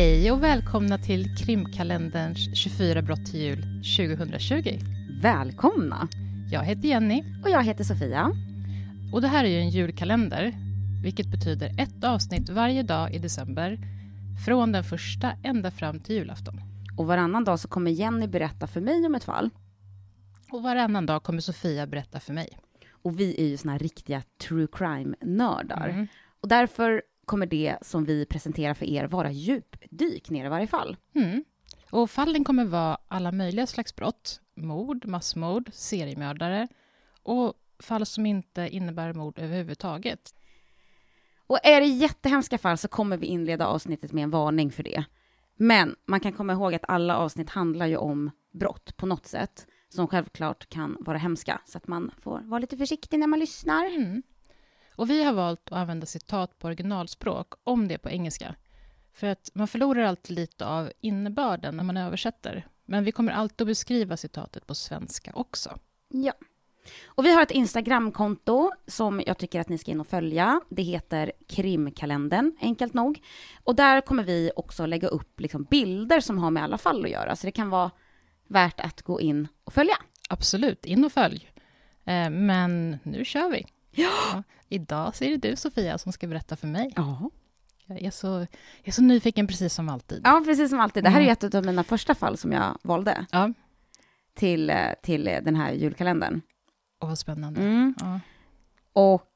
Hej och välkomna till krimkalenderns 24 brott till jul 2020. Välkomna! Jag heter Jenny Och jag heter Sofia. och det här är ju en julkalender, vilket betyder ett avsnitt varje dag i december från den första ända fram till julafton. Och varannan dag så kommer Jenny berätta för mig om ett fall. Och varannan dag kommer Sofia berätta för mig. Och vi är ju såna här riktiga true crime-nördar. Mm. Och därför kommer det som vi presenterar för er vara djupdyk ner i varje fall. Mm. Och fallen kommer vara alla möjliga slags brott. Mord, massmord, seriemördare och fall som inte innebär mord överhuvudtaget. Och är det jättehemska fall så kommer vi inleda avsnittet med en varning för det. Men man kan komma ihåg att alla avsnitt handlar ju om brott på något sätt, som självklart kan vara hemska, så att man får vara lite försiktig när man lyssnar. Mm. Och vi har valt att använda citat på originalspråk, om det är på engelska. För att man förlorar alltid lite av innebörden när man översätter. Men vi kommer alltid att beskriva citatet på svenska också. Ja. Och vi har ett Instagramkonto som jag tycker att ni ska in och följa. Det heter Krimkalendern, enkelt nog. Och där kommer vi också lägga upp liksom bilder som har med alla fall att göra, så det kan vara värt att gå in och följa. Absolut, in och följ. Eh, Men nu kör vi. Ja. Idag så är det du, Sofia, som ska berätta för mig. Ja. Jag är så, jag är så nyfiken, precis som alltid. Ja, precis som alltid. Det här är Mm. ett av mina första fall som jag valde Ja. till, eh, till eh, den här julkalendern. Åh, vad spännande. Mm. Ja. Och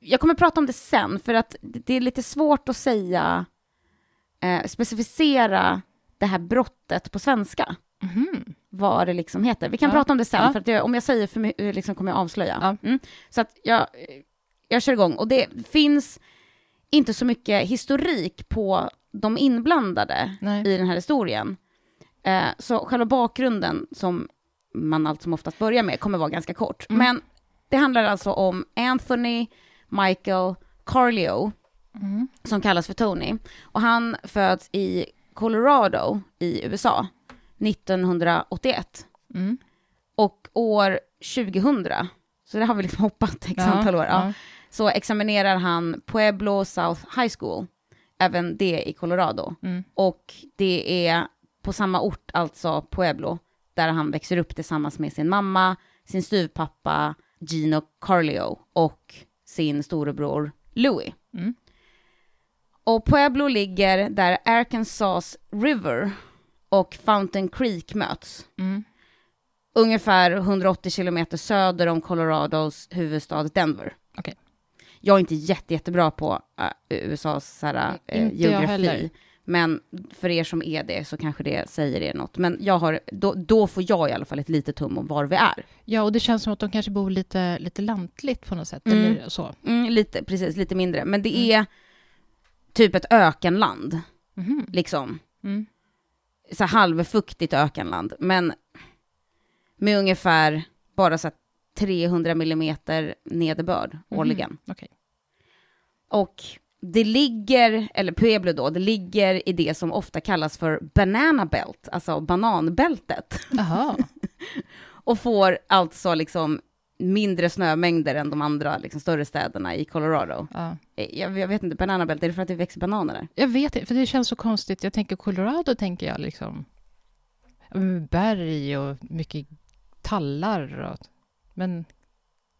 jag kommer prata om det sen, för att det är lite svårt att säga, eh, specificera det här brottet på svenska. Mhm. vad det liksom heter. Vi kan Ja. prata om det sen, för att det, om jag säger för mycket liksom kommer jag avslöja. Ja. Mm. Så att jag, jag kör igång. Och det finns inte så mycket historik på de inblandade Nej. i den här historien. Eh, så själva bakgrunden, som man allt som oftast börjar med, kommer vara ganska kort. Mm. Men det handlar alltså om Anthony Michael Carlio, Mm. som kallas för Tony. Och han föds i Colorado i USA 1981. Mm. Och år 2000, så det har vi liksom hoppat x Ja, antal år, ja, ja. Så examinerar han Pueblo South High School, även det i Colorado. Mm. Och det är på samma ort, alltså Pueblo, där han växer upp tillsammans med sin mamma, sin styvpappa Gino Carlio och sin storebror Louis. Mm. Och Pueblo ligger där Arkansas River och Fountain Creek möts. Mm. Ungefär 180 kilometer söder om Colorados huvudstad Denver. Okej. Jag är inte jätte, jättebra på äh, USAs här, heller. geografi. Men för er som är det så kanske det säger er något. Men jag har, då, då får jag i alla fall ett litet tum om var vi är. Ja, och det känns som att de kanske bor lite, lite lantligt på något sätt, Mm. eller så. Mm, lite, precis, lite mindre. Men det Mm. är typ ett ökenland, Mhm. liksom. Mm. så halvfuktigt ökenland, men med ungefär bara så 300 millimeter nederbörd Mhm. årligen. Okej. Och det ligger, eller Pueblo då, det ligger i det som ofta kallas för banana belt, alltså bananbältet. Och får alltså liksom mindre snömängder än de andra liksom, större städerna i Colorado. Ja. Eh, Jag, jag vet inte, banana belt, är det för att det växer bananer där? Jag vet inte, för det känns så konstigt. Jag tänker Colorado, tänker jag liksom berg och mycket tallar. Och, men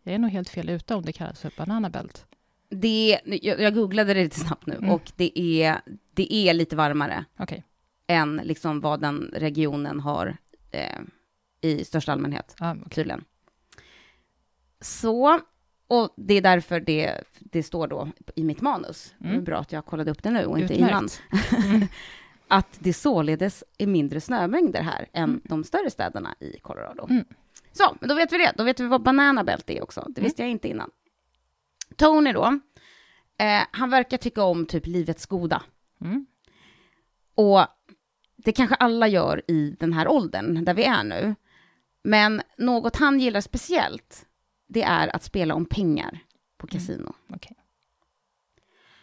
jag är nog helt fel ute om det kallas för bananabelt. Det, jag, jag googlade det lite snabbt nu, Mm. och det är, det är lite varmare. Okej. än liksom vad den regionen har eh, i största allmänhet, Ja, okej. tydligen. Så, och det är därför det, det står då i mitt manus, det Mm. är bra att jag kollade upp det nu och inte innan, Utmärkt. Mm. att det således är mindre snömängder här än Mm. de större städerna i Colorado. Mm. Så, men då vet vi det. Då vet vi vad Banana Belt är också. Det Mm. visste jag inte innan. Tony då, eh, han verkar tycka om typ livets goda. Mm. Och det kanske alla gör i den här åldern där vi är nu. Men något han gillar speciellt, det är att spela om pengar på kasino. Okej.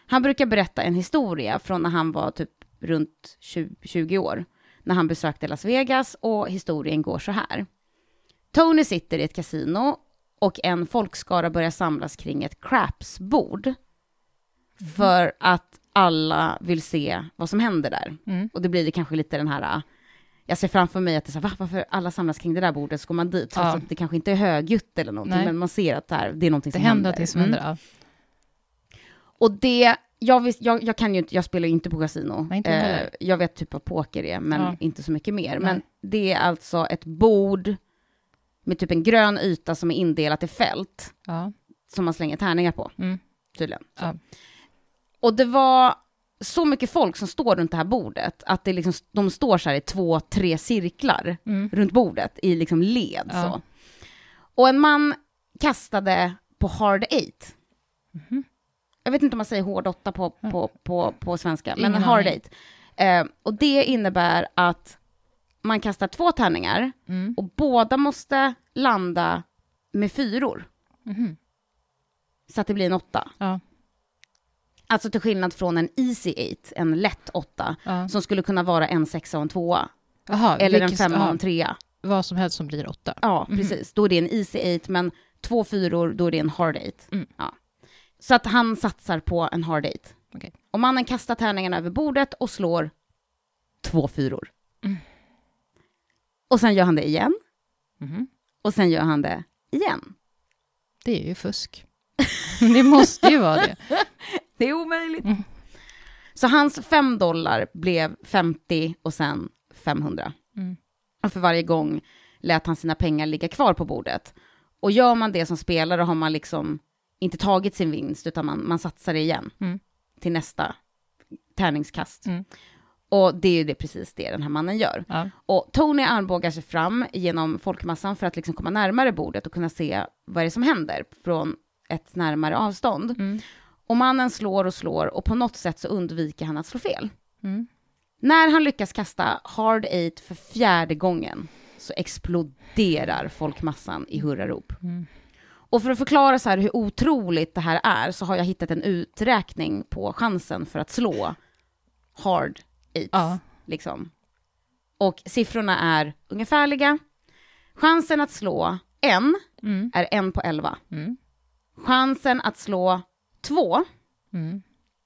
Han brukar berätta en historia från när han var typ runt 20, 20 år, när han besökte Las Vegas och historien går så här. Tony sitter i ett kasino och en folkskara börjar samlas kring ett crapsbord. För att alla vill se vad som händer där. Mm. Och det blir det kanske lite den här, jag ser framför mig att det är så här, "Va, varför alla samlas kring det där bordet, så går man dit, trots Ja. att det kanske inte är högljutt eller någonting, Nej. men man ser att det, här, det är någonting Det som händer händer. någonting som Mm. händer. Ja. Och det, jag, vis, jag, jag kan ju inte, jag spelar ju inte på kasino. Nej, inte jag heller. jag vet typ vad poker är, men Ja. inte så mycket mer. Nej. Men det är alltså ett bord med typ en grön yta som är indelat i fält, Ja. som man slänger tärningar på, Mm. tydligen. Ja. Och det var så mycket folk som står runt det här bordet, att det liksom, de står så här i två, tre cirklar Mm. runt bordet i liksom led. Ja. Så. Och en man kastade på hard eight. Mhm. Jag vet inte om man säger hård åtta på, på, på, på svenska, men Ingen en hard eight. Eh, och det innebär att man kastar två tärningar Mm. och båda måste landa med fyror, Mhm. så att det blir en åtta. Ja. Alltså till skillnad från en easy eight, en lätt åtta, Ja. som skulle kunna vara en sexa och en tvåa, Jaha, eller en vilket- femma och en trea. Vad som helst som blir åtta. Ja, Mhm. precis. Då är det en easy eight, men två fyror, då är det en hard eight. Mm. Ja. Så att han satsar på en hard eight. Okej. Och mannen kastar tärningarna över bordet och slår två fyror. Mm. Och sen gör han det igen, Mhm. och sen gör han det igen. Det är ju fusk. det måste ju vara det. Det är omöjligt. Mm. Så hans fem dollar blev 50 och sen 500. Mm. Och för varje gång lät han sina pengar ligga kvar på bordet. Och gör man det som spelare har man liksom inte tagit sin vinst, utan man, man satsar igen Mm. till nästa tärningskast. Och det är ju det, precis det den här mannen gör. Ja. Och Tony armbågar sig fram genom folkmassan för att liksom komma närmare bordet och kunna se vad det är som händer från ett närmare avstånd. Mm. Och mannen slår och slår och på något sätt så undviker han att slå fel. Mm. När han lyckas kasta hard eight för fjärde gången så exploderar folkmassan i hurrarop. Mm. Och för att förklara så här hur otroligt det här är så har jag hittat en uträkning på chansen för att slå hard eights. Ja. Liksom. Och siffrorna är ungefärliga. Chansen att slå en Mm. är en på elva. Mm. Chansen att slå två Mm.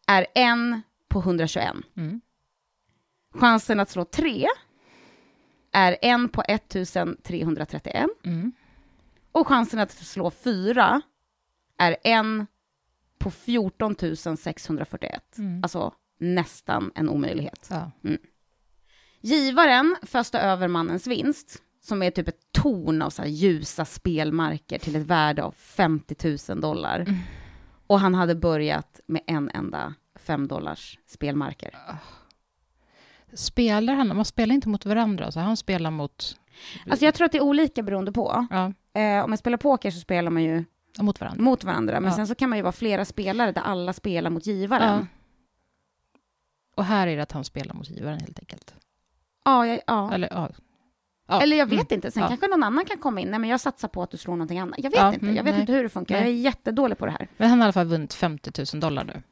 är en på 121. Mm. Chansen att slå tre är en på 1331. Mm. Och chansen att slå fyra är en på 14 641. Mm. Alltså nästan en omöjlighet. Ja. Givaren föste över mannens vinst, som är typ ett torn av så ljusa spelmarker till ett värde av 50 000 dollar. Mm. Och han hade börjat med en enda 5 dollars spelmarker. Spelar han? Man spelar inte mot varandra, så han spelar mot... Alltså jag tror att det är olika beroende på. Ja, Eh, om man spelar poker så spelar man ju mot varandra. mot varandra, men Ja. sen så kan man ju vara flera spelare där alla spelar mot givaren. Ja. Och här är det att han spelar mot givaren helt enkelt. Ja, ja, ja. Eller, ja. Ja. Eller jag vet Mm. inte, sen Ja. kanske någon annan kan komma in. Nej, men jag satsar på att du slår någonting annat. Jag vet Ja, inte, mm, jag vet nej. inte hur det funkar. Nej. Jag är jättedålig på det här. Men han har i alla fall vunnit 50 000 dollar nu.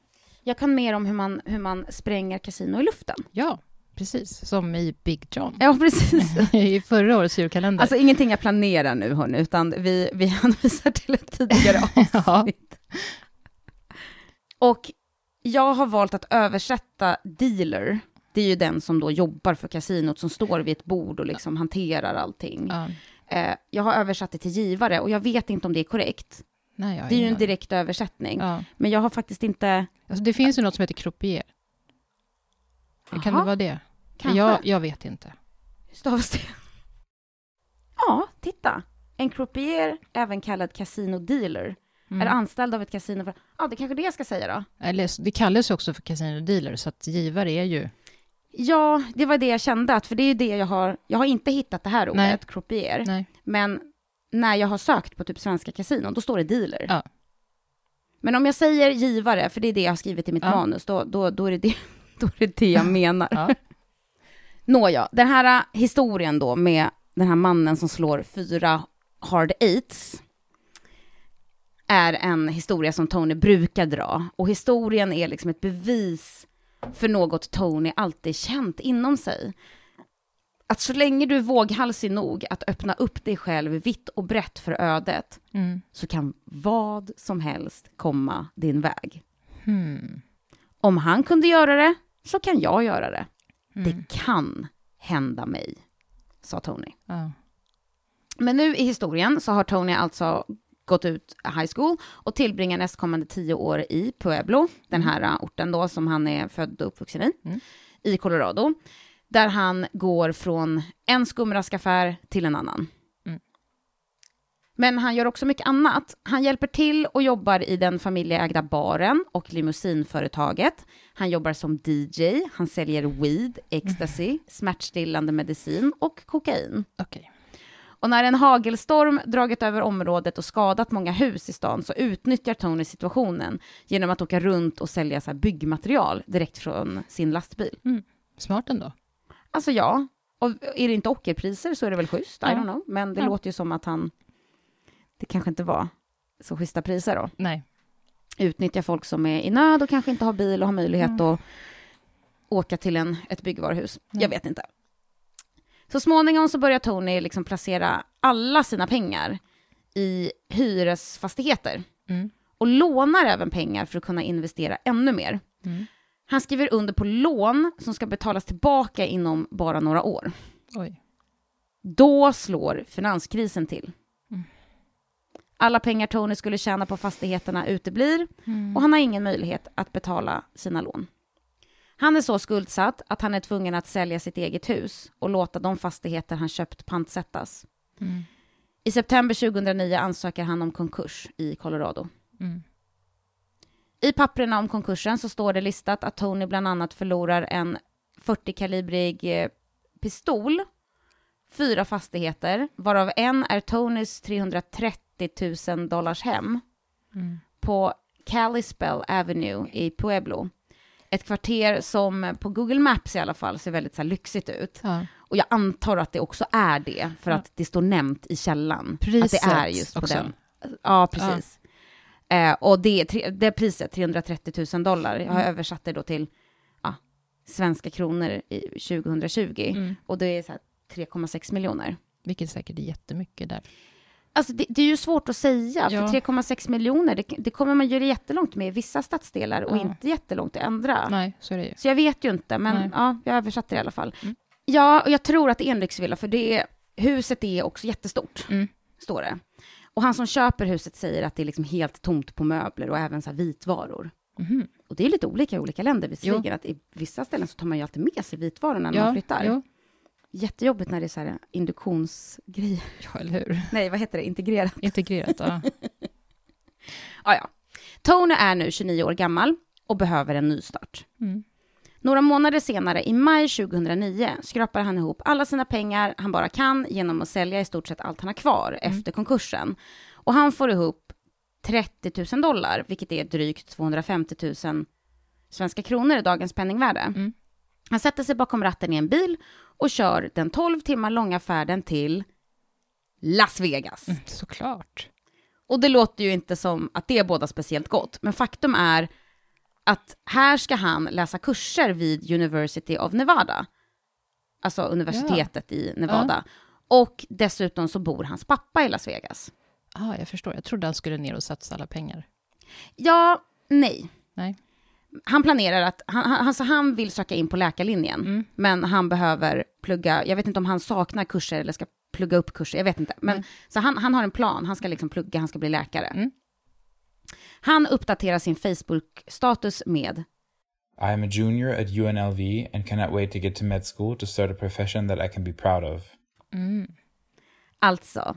Jag kan mer om hur man, hur man spränger kasino i luften. Ja, precis. Som i Big John. Ja, precis. I förra årets julkalender. Alltså ingenting jag planerar nu, hörni, utan vi, vi hänvisar till ett tidigare avsnitt. Och jag har valt att översätta dealer. Det är ju den som då jobbar för kasinot, som står vid ett bord och liksom hanterar allting. ja. Eh, jag har översatt det till givare och jag vet inte om det är korrekt. Nej, Det är ju en direkt översättning. Ja. Men jag har faktiskt inte... Alltså, det finns ju något som heter croupier. Kan Aha, det vara det? Kanske. Jag, jag vet inte. Hur stavas det? Ja, titta. En croupier, även kallad casino dealer, Mm. är anställd av ett kasino för... Ja, det är kanske det jag ska säga då. Eller, det kallas ju också för casino dealer, så att givare är ju... Ja, det var det jag kände, att, för det är ju det jag har... Jag har inte hittat det här ordet, Nej. croupier, Nej. men när jag har sökt på typ svenska kasinon, då står det dealer. Ja. Men om jag säger givare, för det är det jag har skrivit i mitt Ja. manus, då, då, då, är det det, då är det det jag menar. Ja. Nåja, den här äh, historien då med den här mannen som slår fyra hard eights är en historia som Tony brukar dra. Och historien är liksom ett bevis för något Tony alltid känt inom sig. Att så länge du är våghalsig nog att öppna upp dig själv vitt och brett för ödet Mm. så kan vad som helst komma din väg. Hmm. Om han kunde göra det, så kan jag göra det. Mm. Det kan hända mig, sa Tony. Ja. Men nu i historien så har Tony alltså gått ut high school och tillbringar nästkommande tio år i Pueblo, den här uh, orten då som han är född och uppvuxen i, Mm. i Colorado, där han går från en skumraskaffär till en annan. Mm. Men han gör också mycket annat. Han hjälper till och jobbar i den familjeägda baren och limousinföretaget. Han jobbar som DJ, han säljer weed, ecstasy, smärtstillande medicin och kokain. Okej. Och när en hagelstorm dragit över området och skadat många hus i stan så utnyttjar Tony situationen genom att åka runt och sälja så här byggmaterial direkt från sin lastbil. Smart ändå. Alltså ja, och är det inte ockerpriser så är det väl schysst, I Ja. don't know. Men det Ja. låter ju som att han, det kanske inte var så schyssta priser då. Nej. Utnyttja folk som är i nöd och kanske inte har bil och har möjlighet Mm. att åka till en, ett byggvaruhus. Mm. Jag vet inte. Så småningom så börjar Tony liksom placera alla sina pengar i hyresfastigheter Mm. och lånar även pengar för att kunna investera ännu mer. Mm. Han skriver under på lån som ska betalas tillbaka inom bara några år. Oj. Då slår finanskrisen till. Mm. Alla pengar Tony skulle tjäna på fastigheterna uteblir Mm. och han har ingen möjlighet att betala sina lån. Han är så skuldsatt att han är tvungen att sälja sitt eget hus och låta de fastigheter han köpt pantsättas. Mm. I september 2009 ansöker han om konkurs i Colorado. Mm. I papperna om konkursen så står det listat att Tony bland annat förlorar en 40-kalibrig eh, pistol, fyra fastigheter, varav en är Tonys 330 000 dollars hem Mm. på Kalispell Avenue i Pueblo. Ett kvarter som på Google Maps i alla fall ser väldigt så lyxigt ut. Ja. Och jag antar att det också är det, för Ja. att det står nämnt i källan. att Priset det är just på också. den. Ja, precis. Eh, och det, det priset, 330 000 dollar, jag har Mm. översatt det då till ja, svenska kronor i 2020. Mm. Och det är så här 3,6 miljoner. Vilket säkert är jättemycket där. Alltså det, det är ju svårt att säga, Ja. för 3,6 miljoner, det, det kommer man göra jättelångt med i vissa stadsdelar och Ja. inte jättelångt i andra. Nej, så är det ju. Så jag vet ju inte, men Nej. ja, jag översatte det i alla fall. Mm. Ja, och jag tror att det är en lyxvilla, för det huset är också jättestort, Mm. står det. Och han som köper huset säger att det är liksom helt tomt på möbler och även så vitvaror. Mhm. Och det är lite olika i olika länder visserligen, att i vissa ställen så tar man ju alltid med sig vitvarorna när man flyttar. Jo. Jättejobbigt när det är så här induktionsgrejer. Ja, eller hur? Nej, vad heter det? Integrerat. Integrerat, ja. Ah, ja. Tony är nu 29 år gammal och behöver en nystart. Mm. Några månader senare, i maj 2009, skrapar han ihop alla sina pengar han bara kan genom att sälja i stort sett allt han har kvar Mm. efter konkursen. Och han får ihop 30 000 dollar, vilket är drygt 250 000 svenska kronor i dagens penningvärde. Mm. Han sätter sig bakom ratten i en bil och kör den 12 timmar långa färden till Las Vegas. Mm, Såklart. Och det låter ju inte som att det är båda speciellt gott, men faktum är att här ska han läsa kurser vid University of Nevada, alltså universitetet i Nevada. Och dessutom så bor hans pappa i Las Vegas. Ja, jag förstår. Jag trodde han skulle ner och satsa alla pengar. Ja, nej. Nej. Han planerar att, han, han, alltså han vill söka in på läkarlinjen, Mm. men han behöver plugga, jag vet inte om han saknar kurser eller ska plugga upp kurser, jag vet inte. Men, Nej. så han, han har en plan, han ska liksom plugga, han ska bli läkare. Mm. Han uppdaterar sin Facebook-status med I am a junior at UNLV and cannot wait to get to med school to start a profession that I can be proud of. Mm. Alltså,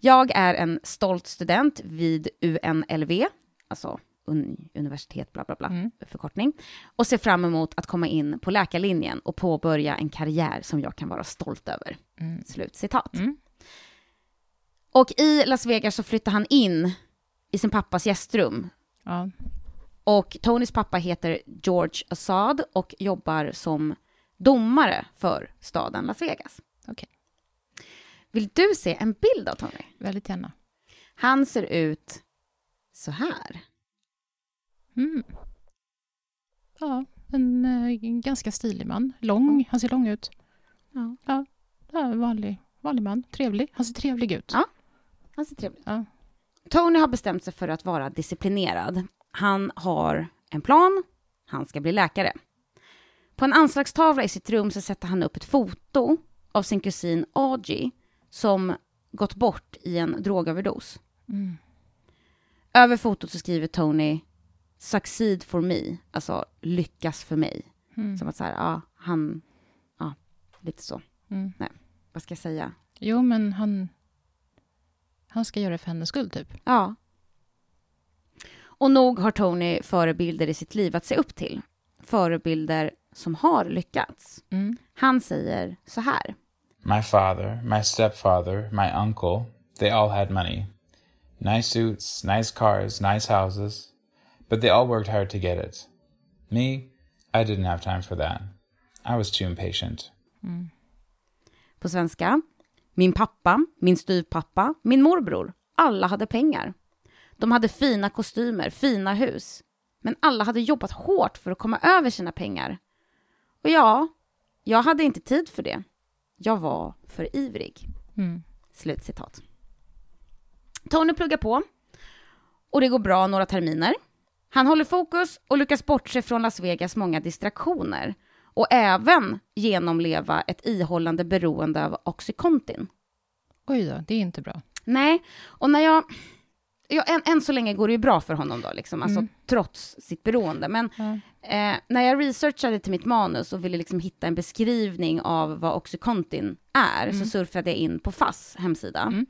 jag är en stolt student vid UNLV, alltså un universitet, bla bla bla, Mm. förkortning, och ser fram emot att komma in på läkarlinjen och påbörja en karriär som jag kan vara stolt över. Mm. Slut citat. Mm. Och i Las Vegas så flyttar han in i sin pappas gästrum. Ja. Och Tonys pappa heter George Assad och jobbar som domare för staden Las Vegas. Okej. Vill du se en bild av Tony? Väldigt gärna. Han ser ut så här. Mm. Ja, en, eh, ganska stilig man. Lång. Han ser lång ut. Ja. Ja, ja en vanlig, vanlig man. Trevlig. Han ser trevlig ut. Ja. Han ser trevlig ut. Ja. Tony har bestämt sig för att vara disciplinerad. Han har en plan, han ska bli läkare. På en anslagstavla i sitt rum så sätter han upp ett foto av sin kusin Audrey som gått bort i en drogöverdos. Mm. Över fotot så skriver Tony “Succeed for me”, alltså lyckas för mig. Mm. Som att så här, ja, han, ja, lite så. Mm. Vad ska jag säga? Jo, men han... Han ska göra det för hennes skull, typ. Ja. Och nog har Tony förebilder i sitt liv att se upp till. Förebilder som har lyckats. Mm. Han säger så här. My father, my stepfather, my uncle, they all had money. Nice suits, nice cars, nice houses. But they all worked hard to get it. Me, I didn't have time for that. I was too impatient. På svenska. Min pappa, min styvpappa, min morbror. Alla hade pengar. De hade fina kostymer, fina hus. Men alla hade jobbat hårt för att komma över sina pengar. Och ja, jag hade inte tid för det. Jag var för ivrig. Mm. Slutcitat. Tony pluggar på och det går bra några terminer. Han håller fokus och lyckas bortse från Las Vegas många distraktioner och även genomleva ett ihållande beroende av Oxycontin. Oj då, det är inte bra. Nej, och när jag... Ja, än, än så länge går det ju bra för honom då, liksom, alltså, Mm. trots sitt beroende. Men Ja. eh, när jag researchade till mitt manus och ville liksom hitta en beskrivning av vad Oxycontin är, så surfade jag in på FASS hemsida. Mm.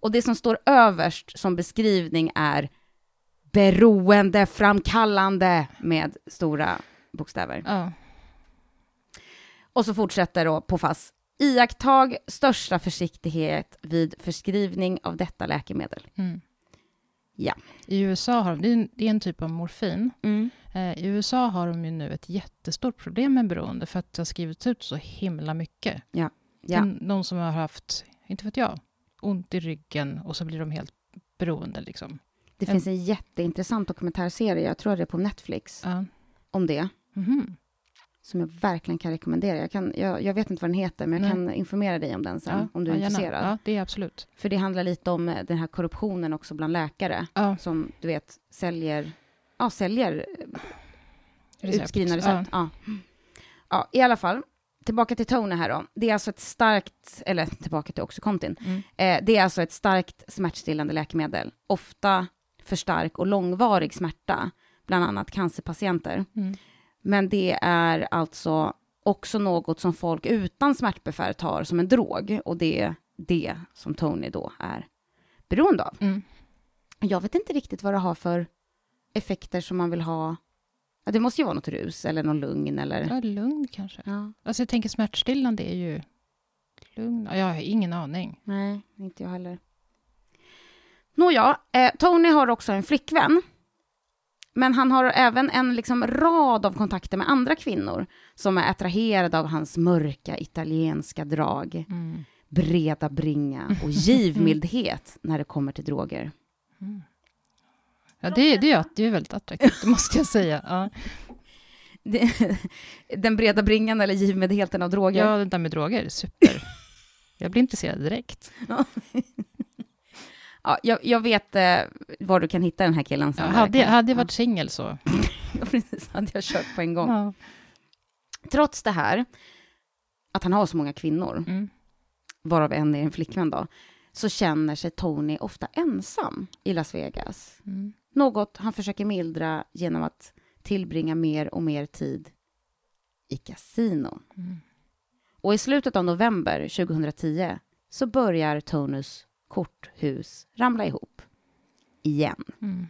Och det som står överst som beskrivning är beroendeframkallande med stora bokstäver. Ja. Och så fortsätter då på FASS. Iakttag största försiktighet vid förskrivning av detta läkemedel. Mm. Ja. I USA har de, det är en, det är en typ av morfin. Mm. Eh, I USA har de ju nu ett jättestort problem med beroende för att det har skrivits ut så himla mycket. Ja. Är Någon som har haft, inte vet jag, ont i ryggen och så blir de helt beroende liksom. Det finns en jätteintressant dokumentärserie, jag tror det är på Netflix, Ja. om det. Mhm. Som jag verkligen kan rekommendera. Jag, kan, jag, jag vet inte vad den heter, men jag Nej. kan informera dig om den sen, Ja, om du är gärna. intresserad. Ja, det är absolut. För det handlar lite om eh, den här korruptionen också bland läkare, Ja, som du vet säljer, ja, säljer recept. utskrivna recept. Ja. Ja. i alla fall. Tillbaka till Tony här då. Det är alltså ett starkt, eller tillbaka till Oxycontin. Mm. Eh, det är alltså ett starkt smärtstillande läkemedel. Ofta för stark och långvarig smärta, bland annat cancerpatienter. Mm. Men det är alltså också något som folk utan smärtbesvär tar som en drog. Och det är det som Tony då är beroende av. Mm. Jag vet inte riktigt vad det har för effekter som man vill ha. Ja, det måste ju vara något rus eller någon lugn eller... Ja, lugn kanske. Ja, Alltså jag tänker smärtstillande är ju lugn. Ja, Jag har ingen aning. nej, inte jag heller. Nåja, eh, Tony har också en flickvän. Men han har även en liksom rad av kontakter med andra kvinnor som är attraherade av hans mörka italienska drag, Mm. breda bringa och givmildhet när det kommer till droger. Ja, det, det, är, det är väldigt attraktivt, det måste jag säga. Ja, Den breda bringan eller givmildheten av droger. ja det där med droger, super. Jag blir intresserad direkt. Ja, jag, jag vet eh, var du kan hitta den här killen. Ja, sen. hade, jag- hade jag Ja. varit singel så... Ja, precis, hade jag kört på en gång. Ja. Trots det här, att han har så många kvinnor, Mm. varav en är en flickvän då, så känner sig Tony ofta ensam i Las Vegas. Mm. Något han försöker mildra genom att tillbringa mer och mer tid i kasino. Mm. Och i slutet av november 2010 så börjar Tonys korthus ramla ihop. Igen. Mm.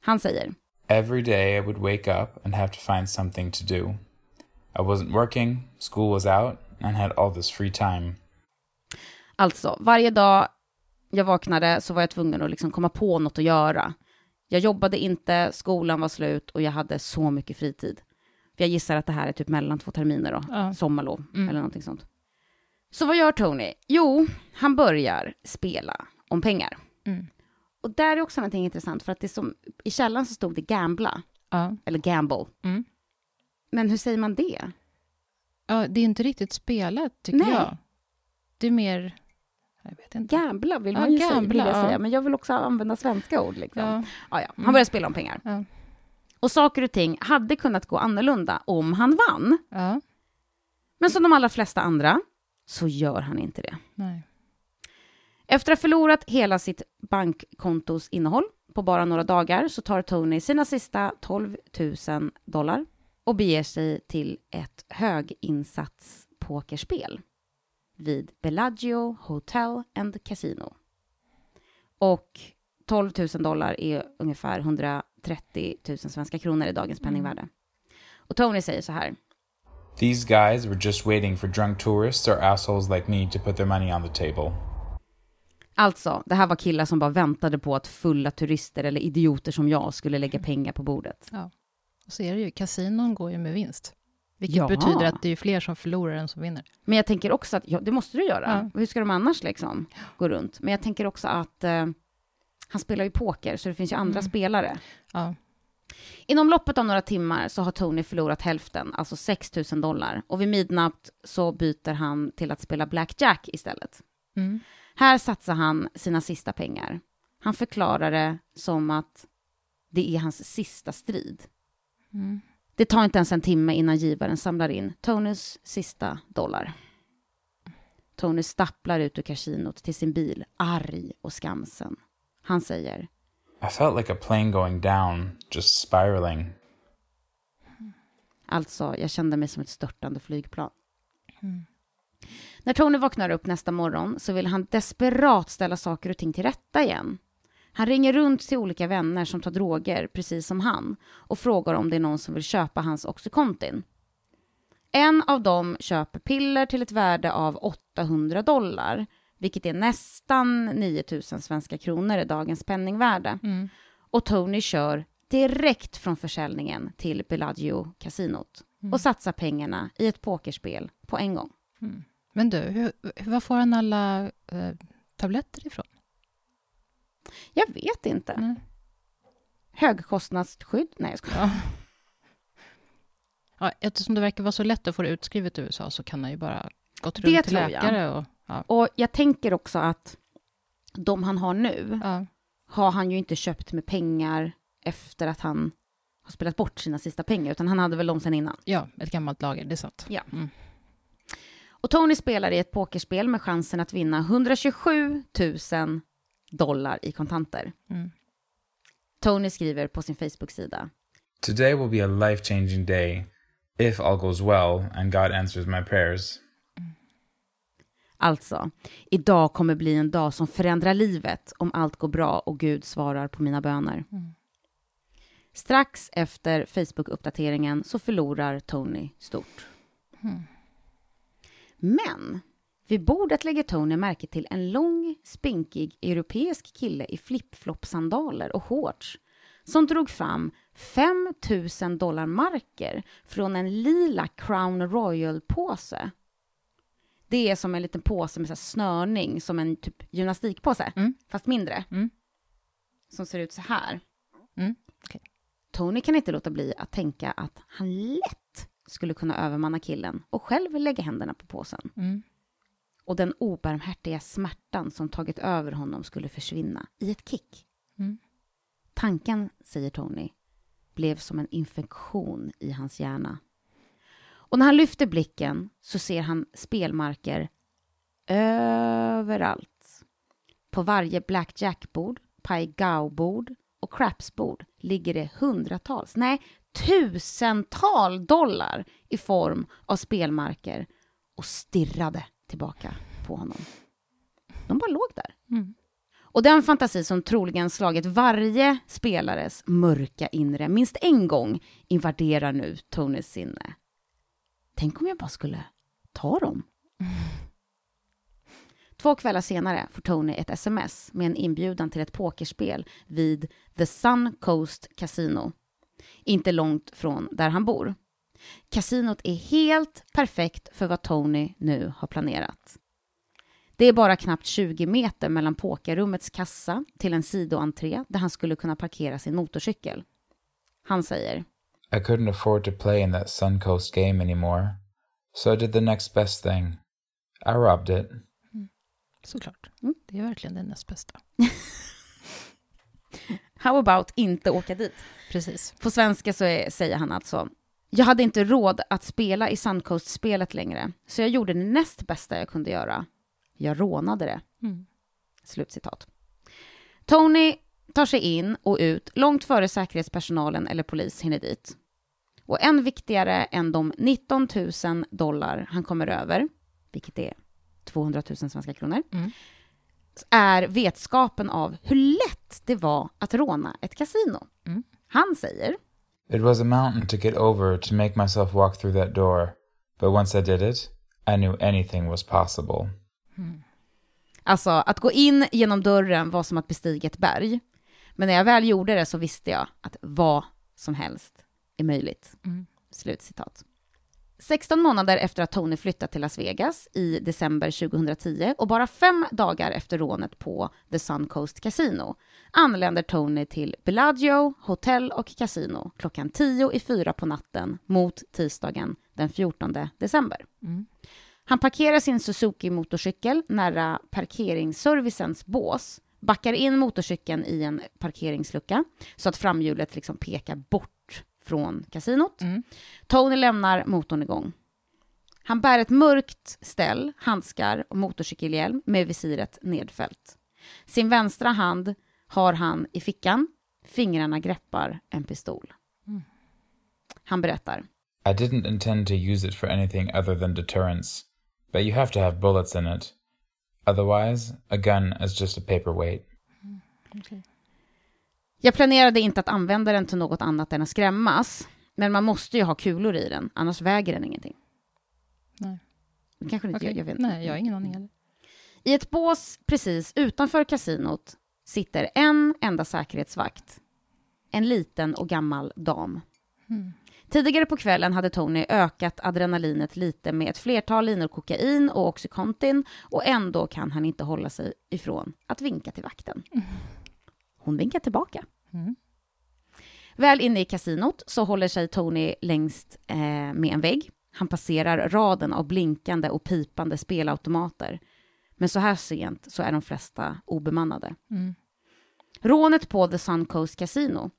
Han säger, Every day I would wake up and have to find something to do. I wasn't working, school was out, and had all this free time. Alltså, varje dag jag vaknade så var jag tvungen att liksom komma på något att göra. Jag jobbade inte, skolan var slut och jag hade så mycket fritid. För jag gissar att det här är typ mellan två terminer då, Ja. sommarlov Mm. eller någonting sånt. Så vad gör Tony? Jo, han börjar spela om pengar. Mm. Och där är också någonting intressant, för att det som, i källan så stod det gambla, Ja. eller gamble. Mm. Men hur säger man det? ja, det är inte riktigt spelat, tycker Nej. jag. Det är mer... Jag vet inte. Gambla vill Ja, man ju säga, vill gambla, jag ja. säga, men jag vill också använda svenska ord. Liksom. Ja. Ja, ja. Han Mm. börjar spela om pengar. Ja. Och saker och ting hade kunnat gå annorlunda om han vann. Ja, Men som de allra flesta andra så gör han inte det. nej. Efter att ha förlorat hela sitt bankkontos innehåll på bara några dagar så tar Tony sina sista 12 000 dollar och beger sig till ett höginsatspokerspel vid Bellagio Hotel and Casino. Och 12 000 dollar är ungefär 130 000 svenska kronor i dagens penningvärde. Och Tony säger så här. These guys were just waiting for drunk tourists or assholes like me to put their money on the table. Alltså, det här var killar som bara väntade på att fulla turister eller idioter som jag skulle lägga pengar på bordet. Och så är det ju, kasinon går ju med vinst. Vilket Ja. betyder att det är fler som förlorar än som vinner. Men jag tänker också att, ja, det måste du göra. Ja. Hur ska de annars liksom gå runt? Men jag tänker också att eh, han spelar ju poker, så det finns ju andra Mm. spelare. Ja, Inom loppet av några timmar så har Tony förlorat hälften, alltså 6 000 dollar. Och vid midnatt så byter han till att spela blackjack istället. mm. Här satsar han sina sista pengar. Han förklarar det som att det är hans sista strid. Mm. Det tar inte ens en timme innan givaren samlar in Tonys sista dollar. Tony stapplar ut ur kasinot till sin bil, arg och skamsen. Han säger, i felt like a plane going down, just spiraling. alltså, jag kände mig som ett störtande flygplan. När Tony vaknar upp nästa morgon så vill han desperat ställa saker och ting till rätta igen. Han ringer runt till olika vänner som tar droger, precis som han, och frågar om det är någon som vill köpa hans Oxycontin. En av dem köper piller till ett värde av 800 dollar, vilket är nästan 9000 svenska kronor i dagens penningvärde. Mm. Och Tony kör direkt från försäljningen till Bellagio kasinot och satsar pengarna i ett pokerspel på en gång. Men du, hur, hur- var får han alla eh, tabletter ifrån? Jag vet inte. Nej. Högkostnadsskydd? Nej, jag skojar. Ja. Ja, eftersom det verkar vara så lätt att få det utskrivet i USA så kan han ju bara gått Det runt till tror jag. läkare och... Ja, Och jag tänker också att de han har nu ja, har han ju inte köpt med pengar efter att han har spelat bort sina sista pengar, utan han hade väl dem sen innan. ja, ett gammalt lager, det är sant. Ja. Mm. Och Tony spelar i ett pokerspel med chansen att vinna 127 000 dollar i kontanter. Mm. Tony skriver på sin Facebook-sida. Today will be a life changing day if all goes well and God answers my prayers. Alltså, idag kommer bli en dag som förändrar livet om allt går bra och Gud svarar på mina böner. Strax efter Facebook-uppdateringen så förlorar Tony stort. Men vid bordet lägger Tony märke till en lång, spinkig europeisk kille i flip-flop-sandaler och shorts som drog fram 5 000 dollar marker från en lila Crown Royal-påse. Det är som en liten påse med så snörning, som en typ gymnastikpåse, Mm. fast mindre. Mm. Som ser ut så här. Mm, okej. Tony kan inte låta bli att tänka att han lätt skulle kunna övermanna killen och själv lägga händerna på påsen. Mm. Och den obarmhärtiga smärtan som tagit över honom skulle försvinna i ett kick. Mm. Tanken, säger Tony, blev som en infektion i hans hjärna. Och när han lyfter blicken så ser han spelmarker överallt. På varje blackjack-bord, pai-gao-bord och craps-bord ligger det hundratals, nej tusental dollar i form av spelmarker och stirrade tillbaka på honom. De bara låg där. Mm. Och den fantasi som troligen slagit varje spelares mörka inre minst en gång invaderar nu Tonys sinne. Tänk om jag bara skulle ta dem? Två kvällar senare får Tony ett sms med en inbjudan till ett pokerspel vid The Sun Coast Casino. Inte långt från där han bor. Kasinot är helt perfekt för vad Tony nu har planerat. Det är bara knappt 20 meter mellan pokerrummets kassa till en sidoentré där han skulle kunna parkera sin motorcykel. Han säger i couldn't afford to play in that Suncoast game anymore, so I did the next best thing. I robbed it. Såklart. Mm. Det är verkligen det näst bästa. How about inte åka dit? Precis. På svenska så är, säger han alltså, jag hade inte råd att spela i Suncoast-spelet längre, så jag gjorde det näst bästa jag kunde göra. Jag rånade det. Mm. Slutcitat. Tony tar sig in och ut långt före säkerhetspersonalen eller polis hinner dit. Och än viktigare än de 19 000 dollar han kommer över, vilket är 200 000 svenska kronor, Mm. är vetskapen av hur lätt det var att råna ett kasino. Mm. Han säger, It was a mountain to get over to make myself walk through that door, but once I did it, I knew anything was possible. alltså att gå in genom dörren var som att bestiga ett berg. Men när jag väl gjorde det så visste jag att vad som helst är möjligt. Mm. Slutcitat. 16 månader efter att Tony flyttat till Las Vegas i december 2010 och bara fem dagar efter rånet på The Suncoast Casino anländer Tony till Bellagio hotell och casino klockan 10 i fyra på natten mot tisdagen den 14 december. Mm. Han parkerar sin Suzuki-motorcykel nära parkeringsservicens bås, backar in motorcykeln i en parkeringslucka så att framhjulet liksom pekar bort från kasinot. Mm. Tony lämnar motorn igång. Han bär ett mörkt ställ, handskar och motorcykelhjälm med visiret nedfällt. Sin vänstra hand har han i fickan, fingrarna greppar en pistol. Han berättar. I didn't intend to use it for anything other than deterrence, but you have to have bullets in it. Otherwise, a gun is just a paperweight. Okej. Jag planerade inte att använda den till något annat än att skrämmas, men man måste ju ha kulor i den, annars väger den ingenting. Nej. Det Kanske inte Okej. jag, jag vet. Nej, jag har ingen aning heller. I ett bås precis utanför kasinot sitter en enda säkerhetsvakt. En liten och gammal dam. Mm. Tidigare på kvällen hade Tony ökat adrenalinet lite med ett flertal linor kokain och Oxycontin och ändå kan han inte hålla sig ifrån att vinka till vakten. Hon vinkar tillbaka. Mm. Väl inne i kasinot så håller sig Tony längst eh, med en vägg. Han passerar raden av blinkande och pipande spelautomater. Men så här sent så är de flesta obemannade. Mm. Rånet på The Suncoast Casino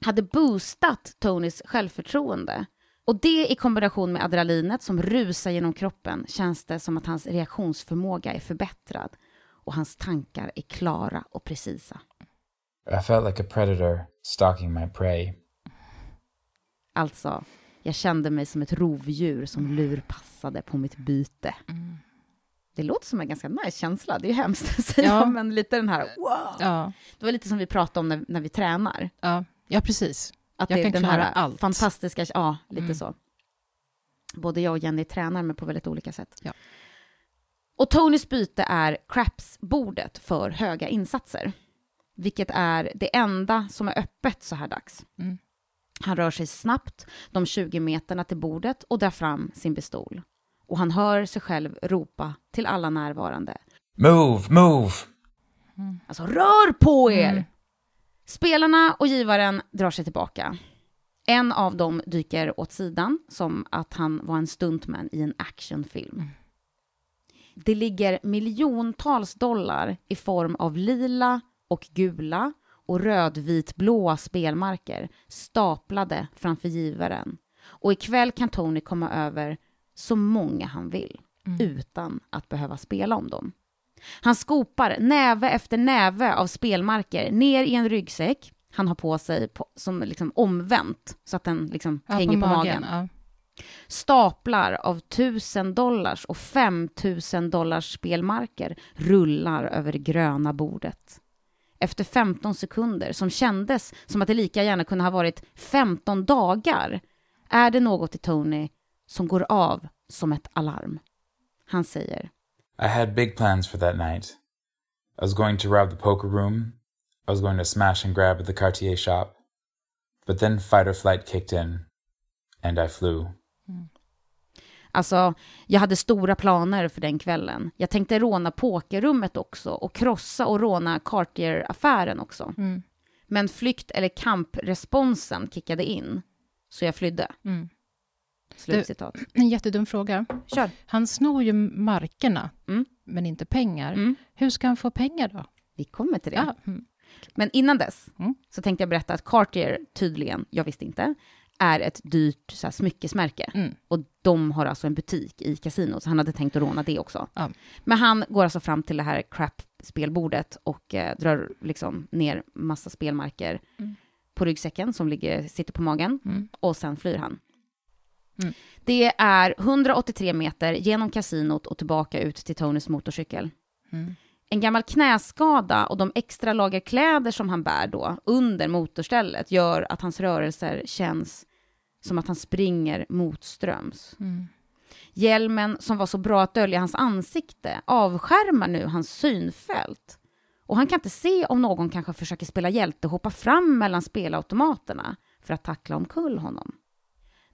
hade boostat Tonys självförtroende. Och det i kombination med adrenalinet som rusar genom kroppen känns det som att hans reaktionsförmåga är förbättrad och hans tankar är klara och precisa. I felt like a predator stalking my prey. Alltså, jag kände mig som ett rovdjur som lurpassade på mitt byte. Mm. Det låter som en ganska nice känsla, det är ju hemskt att säga, Ja. men lite den här wow. Ja, Det var lite som vi pratade om när, när vi tränar. ja, ja, precis. Att Jag det är kan den klara här allt. fantastiska, ja, lite Mm. så. Både jag och Jenny tränar, men på väldigt olika sätt. Ja. Och Tonys byte är craps-bordet för höga insatser, vilket är det enda som är öppet så här dags. Mm. Han rör sig snabbt de 20 meterna till bordet och drar fram sin pistol. Och han hör sig själv ropa till alla närvarande. Move, move! Alltså, rör på er! Mm. Spelarna och givaren drar sig tillbaka. En av dem dyker åt sidan, som att han var en stuntman i en actionfilm. Det ligger miljontals dollar i form av lila och gula och rödvitblåa spelmarker staplade framför givaren. Och ikväll kan Tony komma över så många han vill utan att behöva spela om dem. Han skopar näve efter näve av spelmarker ner i en ryggsäck han har på sig på, som liksom omvänt så att den liksom Ja, hänger på, magen. Ja. Staplar av tusen dollars och femtusen dollars spelmarker rullar över det gröna bordet. Efter 15 sekunder, som kändes som att det lika gärna kunde ha varit 15 dagar, är det något i Tony som går av som ett alarm. Han säger I had big plans for that night. I was going to rob the poker room. I was going to smash and grab at the Cartier shop. But then fight or flight kicked in, and I flew. Alltså, jag hade stora planer för den kvällen. Jag tänkte råna pokerrummet också och krossa och råna Cartier-affären också. Mm. Men flykt eller kampresponsen kickade in, så jag flydde. Mm. Slutcitat. En jättedum fråga. Kör. Han snor ju markerna, Mm. men inte pengar. Mm. Hur ska han få pengar då? Vi kommer till det. Ja. Mm. Men innan dess Mm. så tänkte jag berätta att Cartier tydligen, jag visste inte, är ett dyrt så här, smyckesmärke. Mm. Och de har alltså en butik i kasinot, så han hade tänkt att råna det också. Ja. Men han går alltså fram till det här crap-spelbordet och eh, drar liksom ner massa spelmarker Mm. på ryggsäcken som ligger, sitter på magen Mm. och sen flyr han. Mm. Det är 183 meter genom kasinot och tillbaka ut till Tonys motorcykel. Mm. En gammal knäskada och de extra lager kläder som han bär då under motorstället gör att hans rörelser känns som att han springer motströms. Mm. Hjälmen som var så bra att dölja hans ansikte avskärmar nu hans synfält. Och han kan inte se om någon kanske försöker spela hjälte och hoppa fram mellan spelautomaterna för att tackla omkull honom.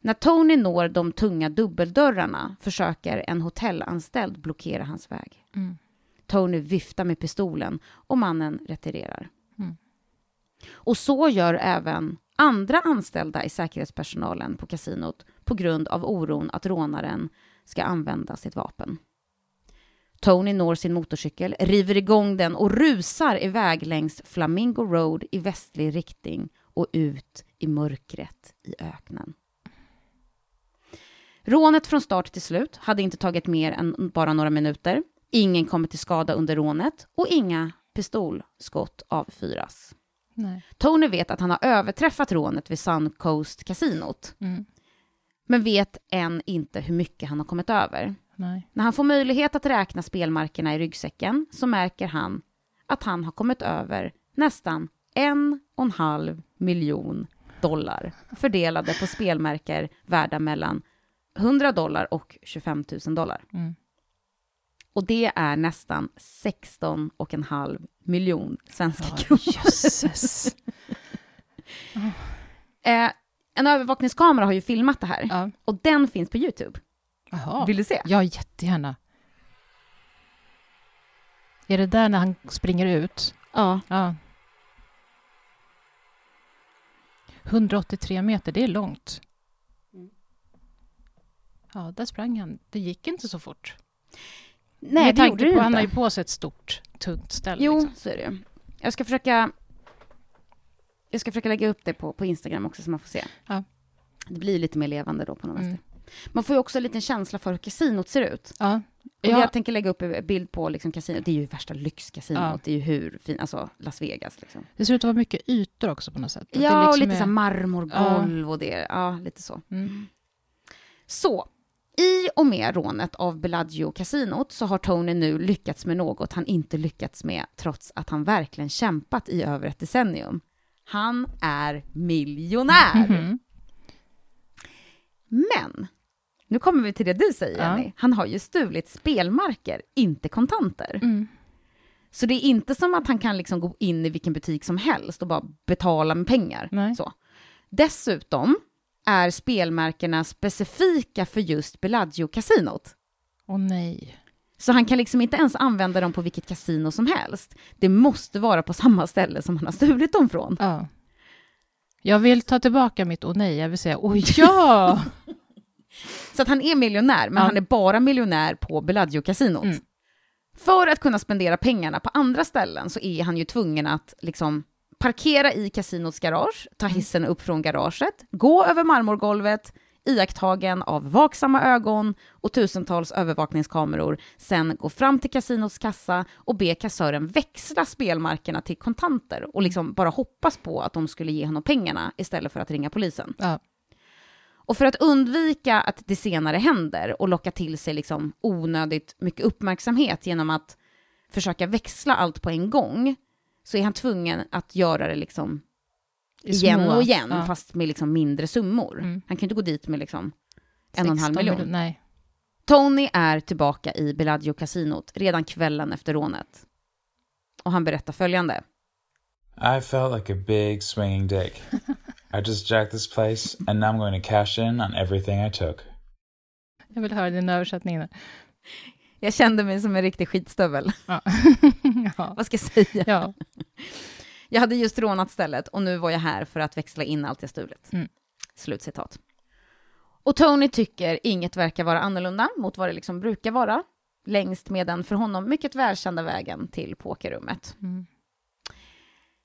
När Tony når de tunga dubbeldörrarna försöker en hotellanställd blockera hans väg. Mm. Tony viftar med pistolen och mannen retirerar. Mm. Och så gör även andra anställda i säkerhetspersonalen på kasinot på grund av oron att rånaren ska använda sitt vapen. Tony når sin motorcykel, river igång den och rusar iväg längs Flamingo Road i västlig riktning och ut i mörkret i öknen. Rånet från start till slut hade inte tagit mer än bara några minuter. Ingen kommer till skada under rånet och inga pistolskott avfyras. Nej. Tony vet att han har överträffat rånet vid Suncoast kasinot, Mm. men vet än inte hur mycket han har kommit över. Nej. När han får möjlighet att räkna spelmarkerna i ryggsäcken så märker han att han har kommit över nästan en och en halv miljon dollar fördelade på spelmärker värda mellan 100 dollar och 25 000 dollar. Mm. Och det är nästan 16 och en halv miljon svenska Ja, kronor. jösses. Eh, en övervakningskamera har ju filmat det här Ja. och den finns på YouTube. Jaha. Vill du se? Ja, jättegärna. Är det där när han springer ut? Ja. Ja. 183 meter, det är långt. Mm. Ja, där sprang han. Det gick inte så fort. Nej, Med det gjorde det på, Han har inte. ju på sig ett stort, tungt ställ. Jo, liksom. så är det. Jag ska försöka... Jag ska försöka lägga upp det på, på Instagram också så man får se. Ja. Det blir lite mer levande då på något Mm. Man får ju också en liten känsla för hur kasinot ser ut. Ja. Och Ja. Jag tänker lägga upp en bild på liksom kasinot. Det är ju värsta lyxkasinot. Ja. Det är ju hur fint, alltså Las Vegas liksom. Det ser ut att vara mycket ytor också på något sätt. Ja, och liksom lite är- så marmorgolv och det, ja, lite så. Mm. Så, i och med rånet av Bellagio-kasinot så har Tony nu lyckats med något han inte lyckats med trots att han verkligen kämpat i över ett decennium. Han är miljonär! Mhm. Men, nu kommer vi till det du säger Ja. Jenny. Han har ju stulit spelmarker, inte kontanter. Mm. Så det är inte som att han kan liksom gå in i vilken butik som helst och bara betala med pengar. Nej. Så. Dessutom är spelmärkena specifika för just Bellagio-kasinot. Åh nej. Så han kan liksom inte ens använda dem på vilket kasino som helst. Det måste vara på samma ställe som han har stulit dem från. Ja. Jag vill ta tillbaka mitt åh nej. Jag vill säga åh ja! Så att han är miljonär, men Ja. han är bara miljonär på Bellagio-kasinot. Mm. För att kunna spendera pengarna på andra ställen så är han ju tvungen att liksom parkera i kasinots garage, ta hissen upp från garaget, gå över marmorgolvet, iakttagen av vaksamma ögon och tusentals övervakningskameror, sen gå fram till kasinots kassa och be kassören växla spelmarkerna till kontanter och liksom bara hoppas på att de skulle ge honom pengarna istället för att ringa polisen. ja. Och för att undvika att det senare händer och locka till sig liksom onödigt mycket uppmärksamhet genom att försöka växla allt på en gång, så är han tvungen att göra det liksom I igen små. och igen, Ja. fast med liksom mindre summor. Mm. Han kan inte gå dit med liksom en och en halv 16 miljon. Nej. Tony är tillbaka i Bellagio-kasinot redan kvällen efter rånet. Och han berättar följande. I felt like a big swinging dick. I just jacked this place, and now I'm going to cash in on everything I took. Jag vill höra din översättning. Jag kände mig som en riktig skitstövel. Ja. ja. Vad ska jag säga? ja. Jag hade just rånat stället och nu var jag här för att växla in allt jag stulit. Mm. Slutcitat. Och Tony tycker inget verkar vara annorlunda mot vad det liksom brukar vara, längst med den för honom mycket välkända vägen till pokerrummet. Mm.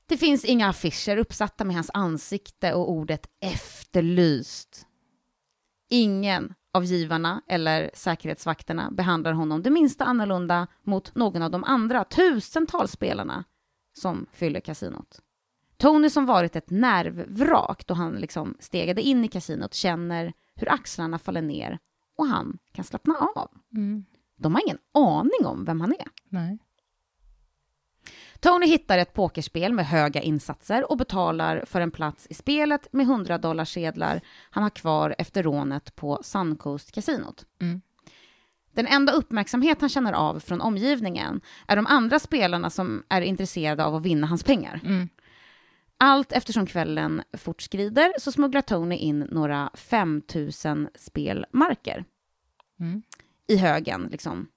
Det finns inga affischer uppsatta med hans ansikte och ordet efterlyst. Ingen av givarna eller säkerhetsvakterna behandlar honom det minsta annorlunda mot någon av de andra tusentals spelarna som fyller kasinot. Tony som varit ett nervvrak då han liksom stegade in i kasinot känner hur axlarna faller ner och han kan slappna av. Mm. De har ingen aning om vem han är. Nej. Tony hittar ett pokerspel med höga insatser och betalar för en plats i spelet med 100 dollar sedlar han har kvar efter rånet på Suncoast kasinot. Mm. Den enda uppmärksamhet han känner av från omgivningen är de andra spelarna som är intresserade av att vinna hans pengar. Mm. Allt eftersom kvällen fortskrider så smugglar Tony in några 5000 spelmarker Mm. i högen, liksom,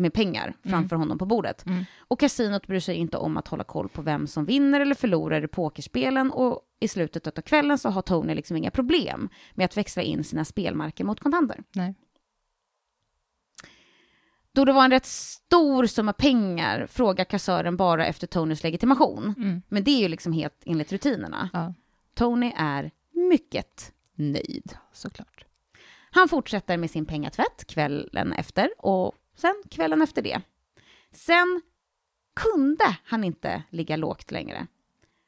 med pengar framför honom på bordet. Mm. Och kasinot bryr sig inte om att hålla koll på vem som vinner eller förlorar i pokerspelen och i slutet av kvällen så har Tony liksom inga problem med att växla in sina spelmarker mot kontanter. Nej. Då det var en rätt stor summa pengar frågar kassören bara efter Tonys legitimation. Mm. Men det är ju liksom helt enligt rutinerna. Ja, Tony är mycket nöjd. såklart. Han fortsätter med sin pengatvätt kvällen efter och sen kvällen efter det. Sen kunde han inte ligga lågt längre.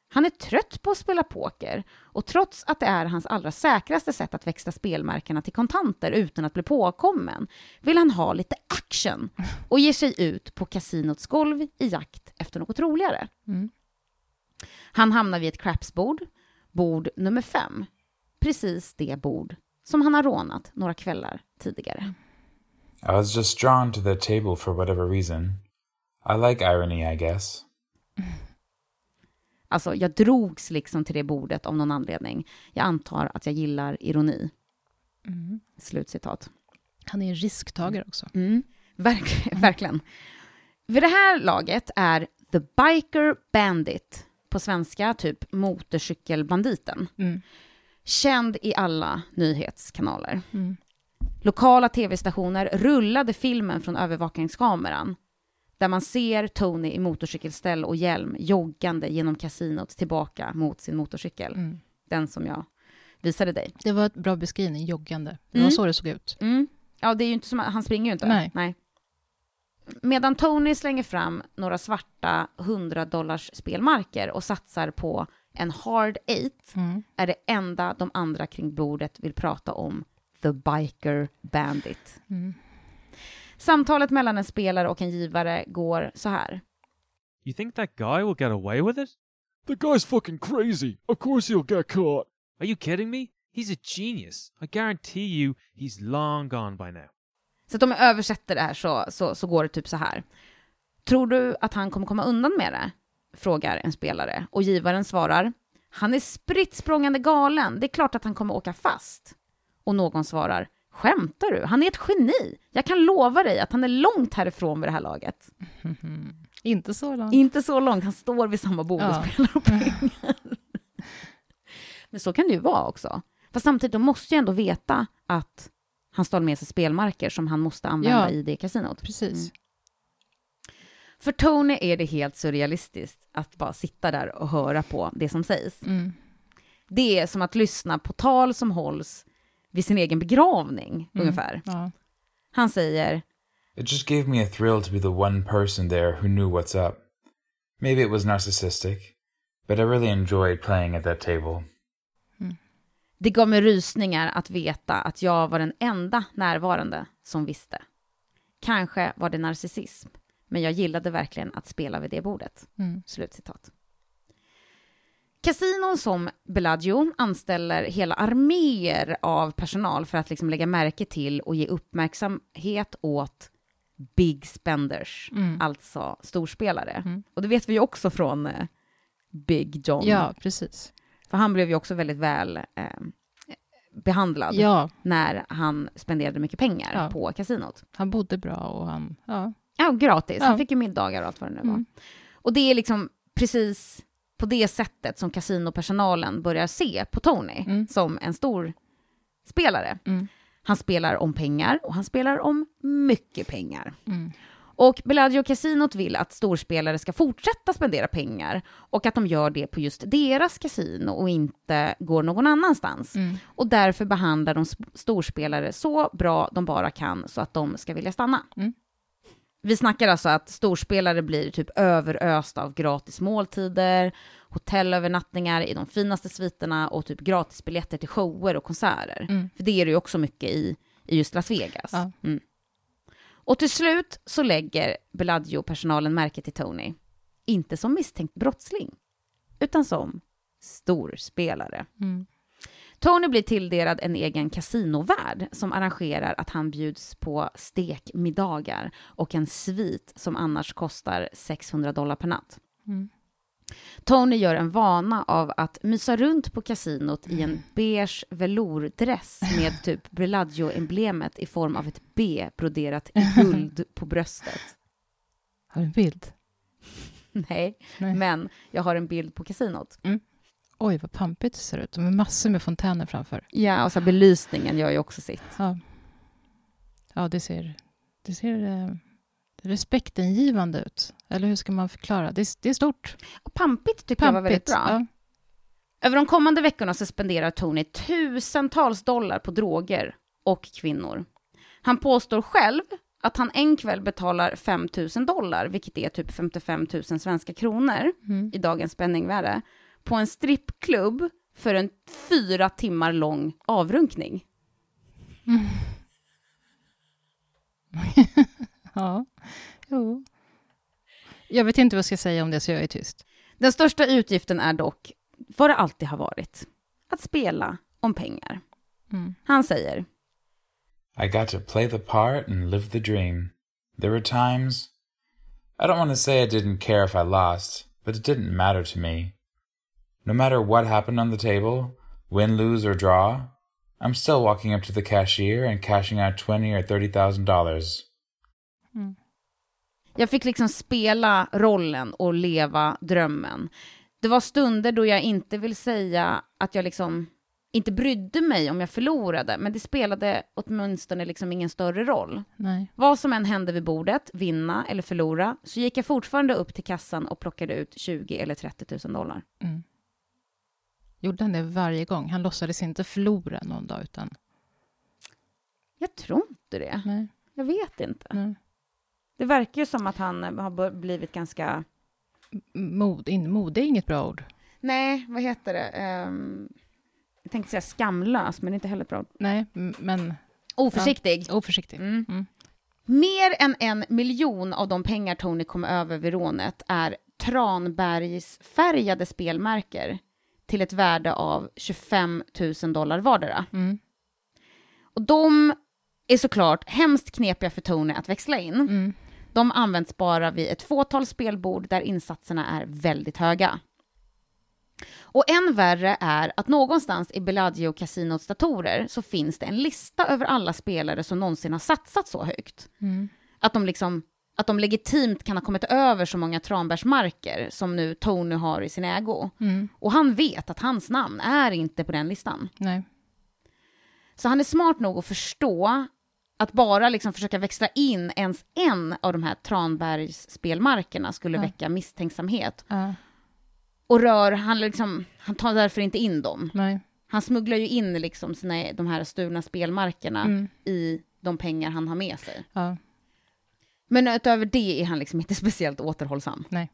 Han är trött på att spela poker och trots att det är hans allra säkraste sätt att växla spelmärkena till kontanter utan att bli påkommen vill han ha lite action och ger sig ut på kasinots golv i jakt efter något roligare. Mm. Han hamnar vid ett crapsbord, bord nummer fem. Precis det bord som han har rånat några kvällar tidigare. I was just drawn to the table for whatever reason. I like irony, I guess. Alltså, jag drogs liksom till det bordet av någon anledning. Jag antar att jag gillar ironi. Mm. Slutcitat. Han är en risktagare också. Mm. Verk, verkligen. Vid det här laget är The Biker Bandit, på svenska typ motorcykelbanditen, Mm. känd i alla nyhetskanaler. Lokala tv-stationer rullade filmen från övervakningskameran där man ser Tony i motorcykelställ och hjälm joggande genom kasinot tillbaka mot sin motorcykel. Mm. Den som jag visade dig. Det var ett bra beskrivning, joggande. Det Mm. var så det såg ut. Mm. Ja, det är ju inte som han springer ju inte. Nej. Medan Tony slänger fram några svarta 100 dollars spelmarker och satsar på en hard eight Mm. är det enda de andra kring bordet vill prata om The Biker Bandit. Mm. Samtalet mellan en spelare och en givare går så här. You think that guy will get away with it? The guy's fucking crazy. Of course he'll get caught. Are you kidding me? He's a genius. I guarantee you he's long gone by now. Så att om jag översätter det här så, så, så går det typ så här. Tror du att han kommer komma undan med det? Frågar en spelare. Och givaren svarar. Han är spritt galen. Det är klart att han kommer åka fast. Och någon svarar. Skämtar du? Han är ett geni. Jag kan lova dig att han är långt härifrån vid det här laget. Inte så långt. Inte så långt, han står vid samma bord och Ja. spelar om pengar. Men så kan det ju vara också. Fast samtidigt, de måste ju ändå veta att han stal med sig spelmarker som han måste använda Ja. i det kasinot. Precis. Mm. För Tony är det helt surrealistiskt att bara sitta där och höra på det som sägs. Mm. Det är som att lyssna på tal som hålls vid sin egen begravning, Mm. ungefär. Ja. Han säger, It just gave me a thrill to be the one person there who knew what's up. Maybe it was narcissistic, but I really enjoyed playing at that table. Det gav mig rysningar att veta att jag var den enda närvarande som visste. Kanske var det narcissism, men jag gillade verkligen att spela vid det bordet. Mm. Slutcitat. Kasinon som Bellagio anställer hela arméer av personal för att liksom lägga märke till och ge uppmärksamhet åt big spenders, Mm. alltså storspelare. Mm. Och det vet vi ju också från eh, Big John, ja, precis. för han blev ju också väldigt väl eh, behandlad Ja, när han spenderade mycket pengar Ja. på kasinot. han bodde bra och han... Ja. Ja, gratis. Ja. Han fick ju middagar och allt vad det nu var. Mm. Och det är liksom precis på det sättet som kasinopersonalen börjar se på Tony Mm. som en stor spelare. Mm. Han spelar om pengar och han spelar om mycket pengar. Mm. Och Bellagio Casinot vill att storspelare ska fortsätta spendera pengar och att de gör det på just deras kasino och inte går någon annanstans. Mm. Och därför behandlar de sp- storspelare så bra de bara kan så att de ska vilja stanna. Mm. Vi snackar alltså att storspelare blir typ överösta av gratis måltider, hotellövernattningar i de finaste sviterna och typ gratisbiljetter till shower och konserter. Mm. För det är det ju också mycket i, i just Las Vegas. Ja. Mm. Och till slut så lägger Bellagio-personalen märke till Tony. Inte som misstänkt brottsling, utan som storspelare. Mm. Tony blir tilldelad en egen kasinovärd som arrangerar att han bjuds på stekmiddagar och en svit som annars kostar 600 dollar per natt. Mm. Tony gör en vana av att mysa runt på kasinot i en beige velourdress med typ Bellagio-emblemet i form av ett B broderat i guld på bröstet. Har du en bild? Nej, Nej. men jag har en bild på kasinot. Oj, vad pampigt det ser ut. De har massor med fontäner framför. Ja, och så belysningen gör ju också sitt. Ja, ja det ser, det ser eh, respektingivande ut. Eller hur ska man förklara? Det, är- det är stort. Och pampigt tycker jag var väldigt Pampigt. bra. Ja. Över de kommande veckorna så spenderar Tony tusentals dollar på droger och kvinnor. Han påstår själv att han en kväll betalar 5 000 dollar, vilket är typ 55 000 svenska kronor Mm. i dagens penningvärde, på en strippklubb för en fyra timmar lång avrunkning. ja, jo. Jag vet inte vad jag ska säga om det, så jag är tyst. Den största utgiften är dock vad det alltid har varit, att spela om pengar. Mm. Han säger, I got to play the part and live the dream. There were times. I don't want to say I didn't care if I lost, but it didn't matter to me. No matter what happened on the table, win, lose, or draw, I'm still walking up to the cashier and cashing out twenty or thirty thousand dollars. Jag fick liksom spela rollen och leva drömmen. Det var stunder då jag inte vill säga att jag liksom inte brydde mig om jag förlorade, men det spelade åtminstone liksom ingen större roll. Nej. Vad som än hände vid bordet, vinna eller förlora, så gick jag fortfarande upp till kassan och plockade ut 20 eller 30 000 dollar. Mm. Gjorde han det varje gång? Han låtsades inte förlora någon dag, utan... Jag tror inte det. Nej. Jag vet inte. nej. Det verkar ju som att han eh, har blivit ganska... Mod, in, mod är inget bra ord. Nej, vad heter det? Ehm, jag tänkte säga skamlös, men det är inte heller ett bra ord. Nej, men Oförsiktig. oförsiktig. Mm. Mm. Mer än en miljon av de pengar Tony kom över vid rånet är Tranbergsfärgade spelmärker till ett värde av 25 000 dollar vardera. Mm. Och de är såklart hemskt knepiga för Tony att växla in. Mm. De används bara vid ett fåtal spelbord där insatserna är väldigt höga. Och än värre är att någonstans i Bellagio Casinots datorer så finns det en lista över alla spelare som någonsin har satsat så högt. Mm. Att de liksom att de legitimt kan ha kommit över så många Tranbergsmarker som nu Tony har i sin ägo. Mm. Och han vet att hans namn är inte på den listan. Nej. Så han är smart nog att förstå att bara liksom försöka växla in ens en av de här Tranbergs spelmarkerna skulle Ja. väcka misstänksamhet. Ja. Och rör, han, liksom, han tar därför inte in dem. Nej. Han smugglar ju in liksom sina, de här stulna spelmarkerna Mm. i de pengar han har med sig. Ja. Men utöver det är han liksom inte speciellt återhållsam. Nej.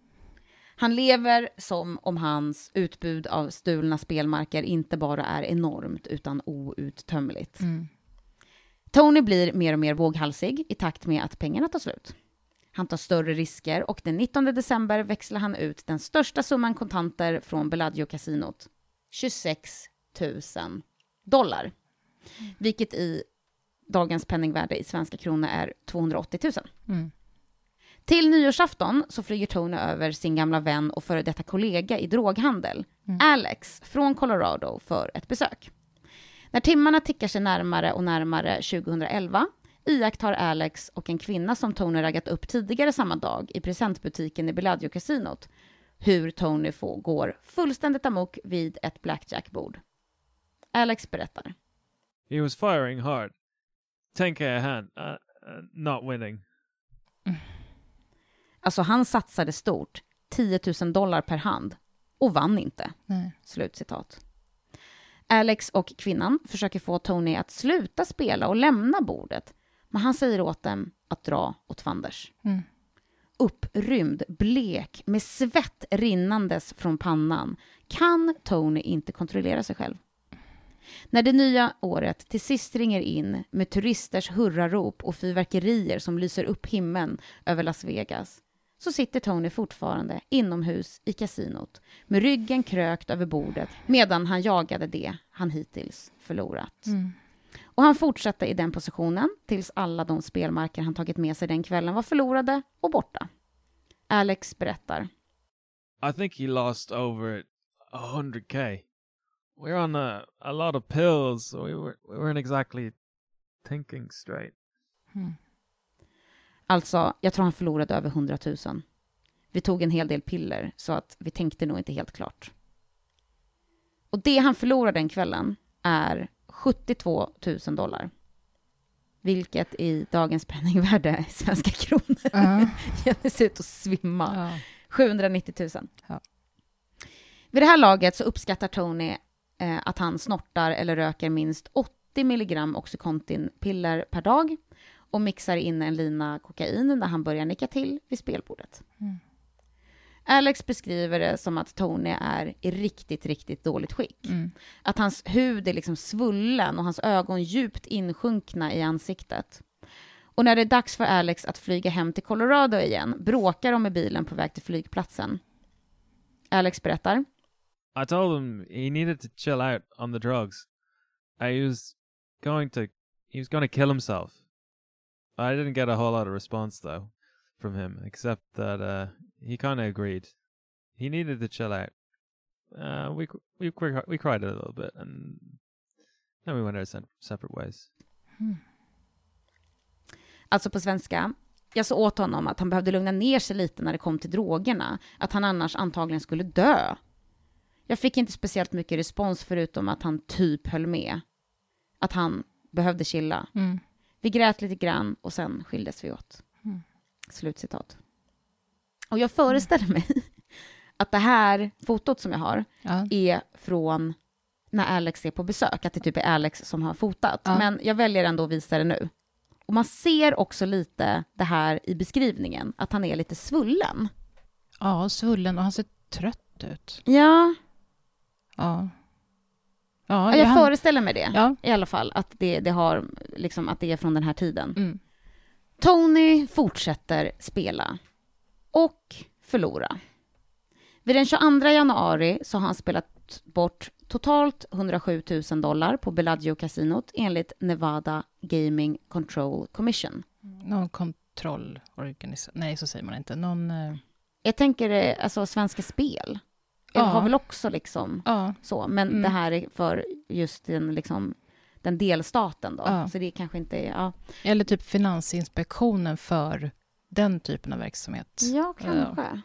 Han lever som om hans utbud av stulna spelmarker inte bara är enormt utan outtömligt. Mm. Tony blir mer och mer våghalsig i takt med att pengarna tar slut. Han tar större risker och den 19 december växlar han ut den största summan kontanter från Bellagio-kasinot. 26 000 dollar. Vilket i dagens penningvärde i svenska kronor är 280 000. Mm. Till nyårsafton så flyger Tony över sin gamla vän och före detta kollega i droghandel, Alex, från Colorado för ett besök. När timmarna tickar sig närmare och närmare 2011 iakttar Alex och en kvinna som Tony raggat upp tidigare samma dag i presentbutiken i Bellagio-kasinot hur Tony får, går fullständigt amok vid ett blackjackbord. Alex berättar. He was firing hard. 10k a hand, uh, uh, not winning. Alltså han satsade stort, 10 000 dollar per hand, och vann inte. Nej. Slutcitat. Alex och kvinnan försöker få Tony att sluta spela och lämna bordet, men han säger åt dem att dra åt fanders. Mm. Upprymd, blek, med svett rinnandes från pannan kan Tony inte kontrollera sig själv. När det nya året till sist ringer in med turisters hurrarop och fyrverkerier som lyser upp himlen över Las Vegas så sitter Tony fortfarande inomhus i kasinot med ryggen krökt över bordet medan han jagade det han hittills förlorat. Mm. Och han fortsatte i den positionen tills alla de spelmarker han tagit med sig den kvällen var förlorade och borta. Alex berättar. I think he lost over a hundred k. We were on a, a lot of pills, so we were we weren't exactly thinking straight. Mm. Alltså, jag tror han förlorade över 100 000. Vi tog en hel del piller, så att vi tänkte nog inte helt klart. Och det han förlorade den kvällen är 72 000 dollar. Vilket i dagens penningvärde är svenska kronor. Ja. Jag ser ut att svimma. Ja. 790 000. Ja. Vid det här laget så uppskattar Tony eh, att han snortar eller röker minst 80 milligram Oxycontin-piller per dag och mixar in en lina kokain när han börjar nicka till vid spelbordet. Mm. Alex beskriver det som att Tony är i riktigt, riktigt dåligt skick. Mm. Att hans hud är liksom svullen och hans ögon djupt insjunkna i ansiktet. Och när det är dags för Alex att flyga hem till Colorado igen bråkar de med bilen på väg till flygplatsen. Alex berättar. I told him he needed to chill out on the drugs. I was going to he was going to kill himself. I didn't get a whole lot of response though from him, except that uh, he kind of agreed. He needed to chill out. Uh, we we we cried a little bit, and then we went our separate ways. Alltså på svenska. Jag sa åt honom att han behövde lugna ner sig lite när det kom till drogerna. Att han annars antagligen skulle dö. Jag fick inte speciellt mycket respons förutom att han typ höll med. Att han behövde chilla. Mm. Vi grät lite grann och sen skildes vi åt. Mm. Slutcitat. Och jag föreställer mig att det här fotot som jag har Ja. är från när Alex är på besök, att det typ är Alex som har fotat. Ja. Men jag väljer ändå att visa det nu. Och man ser också lite det här i beskrivningen, att han är lite svullen. ja, svullen och han ser trött ut. Ja, Ja. Ja, jag han- föreställer mig det. Ja. I alla fall, att det, det, har, liksom, att det är från den här tiden. Mm. Tony fortsätter spela och förlora. Vid den 22 januari så har han spelat bort totalt 107 000 dollar på Bellagio-casinot enligt Nevada Gaming Control Commission. Någon kontrollorganisation. Nej, så säger man inte. Någon... eh, Jag tänker eh, alltså Svenska Spel. Ja. har väl också liksom Ja. så, men Mm. det här är för just den, liksom, den delstaten då. Ja. Så det kanske inte är... Ja, Eller typ Finansinspektionen för den typen av verksamhet. ja kanske. Ja,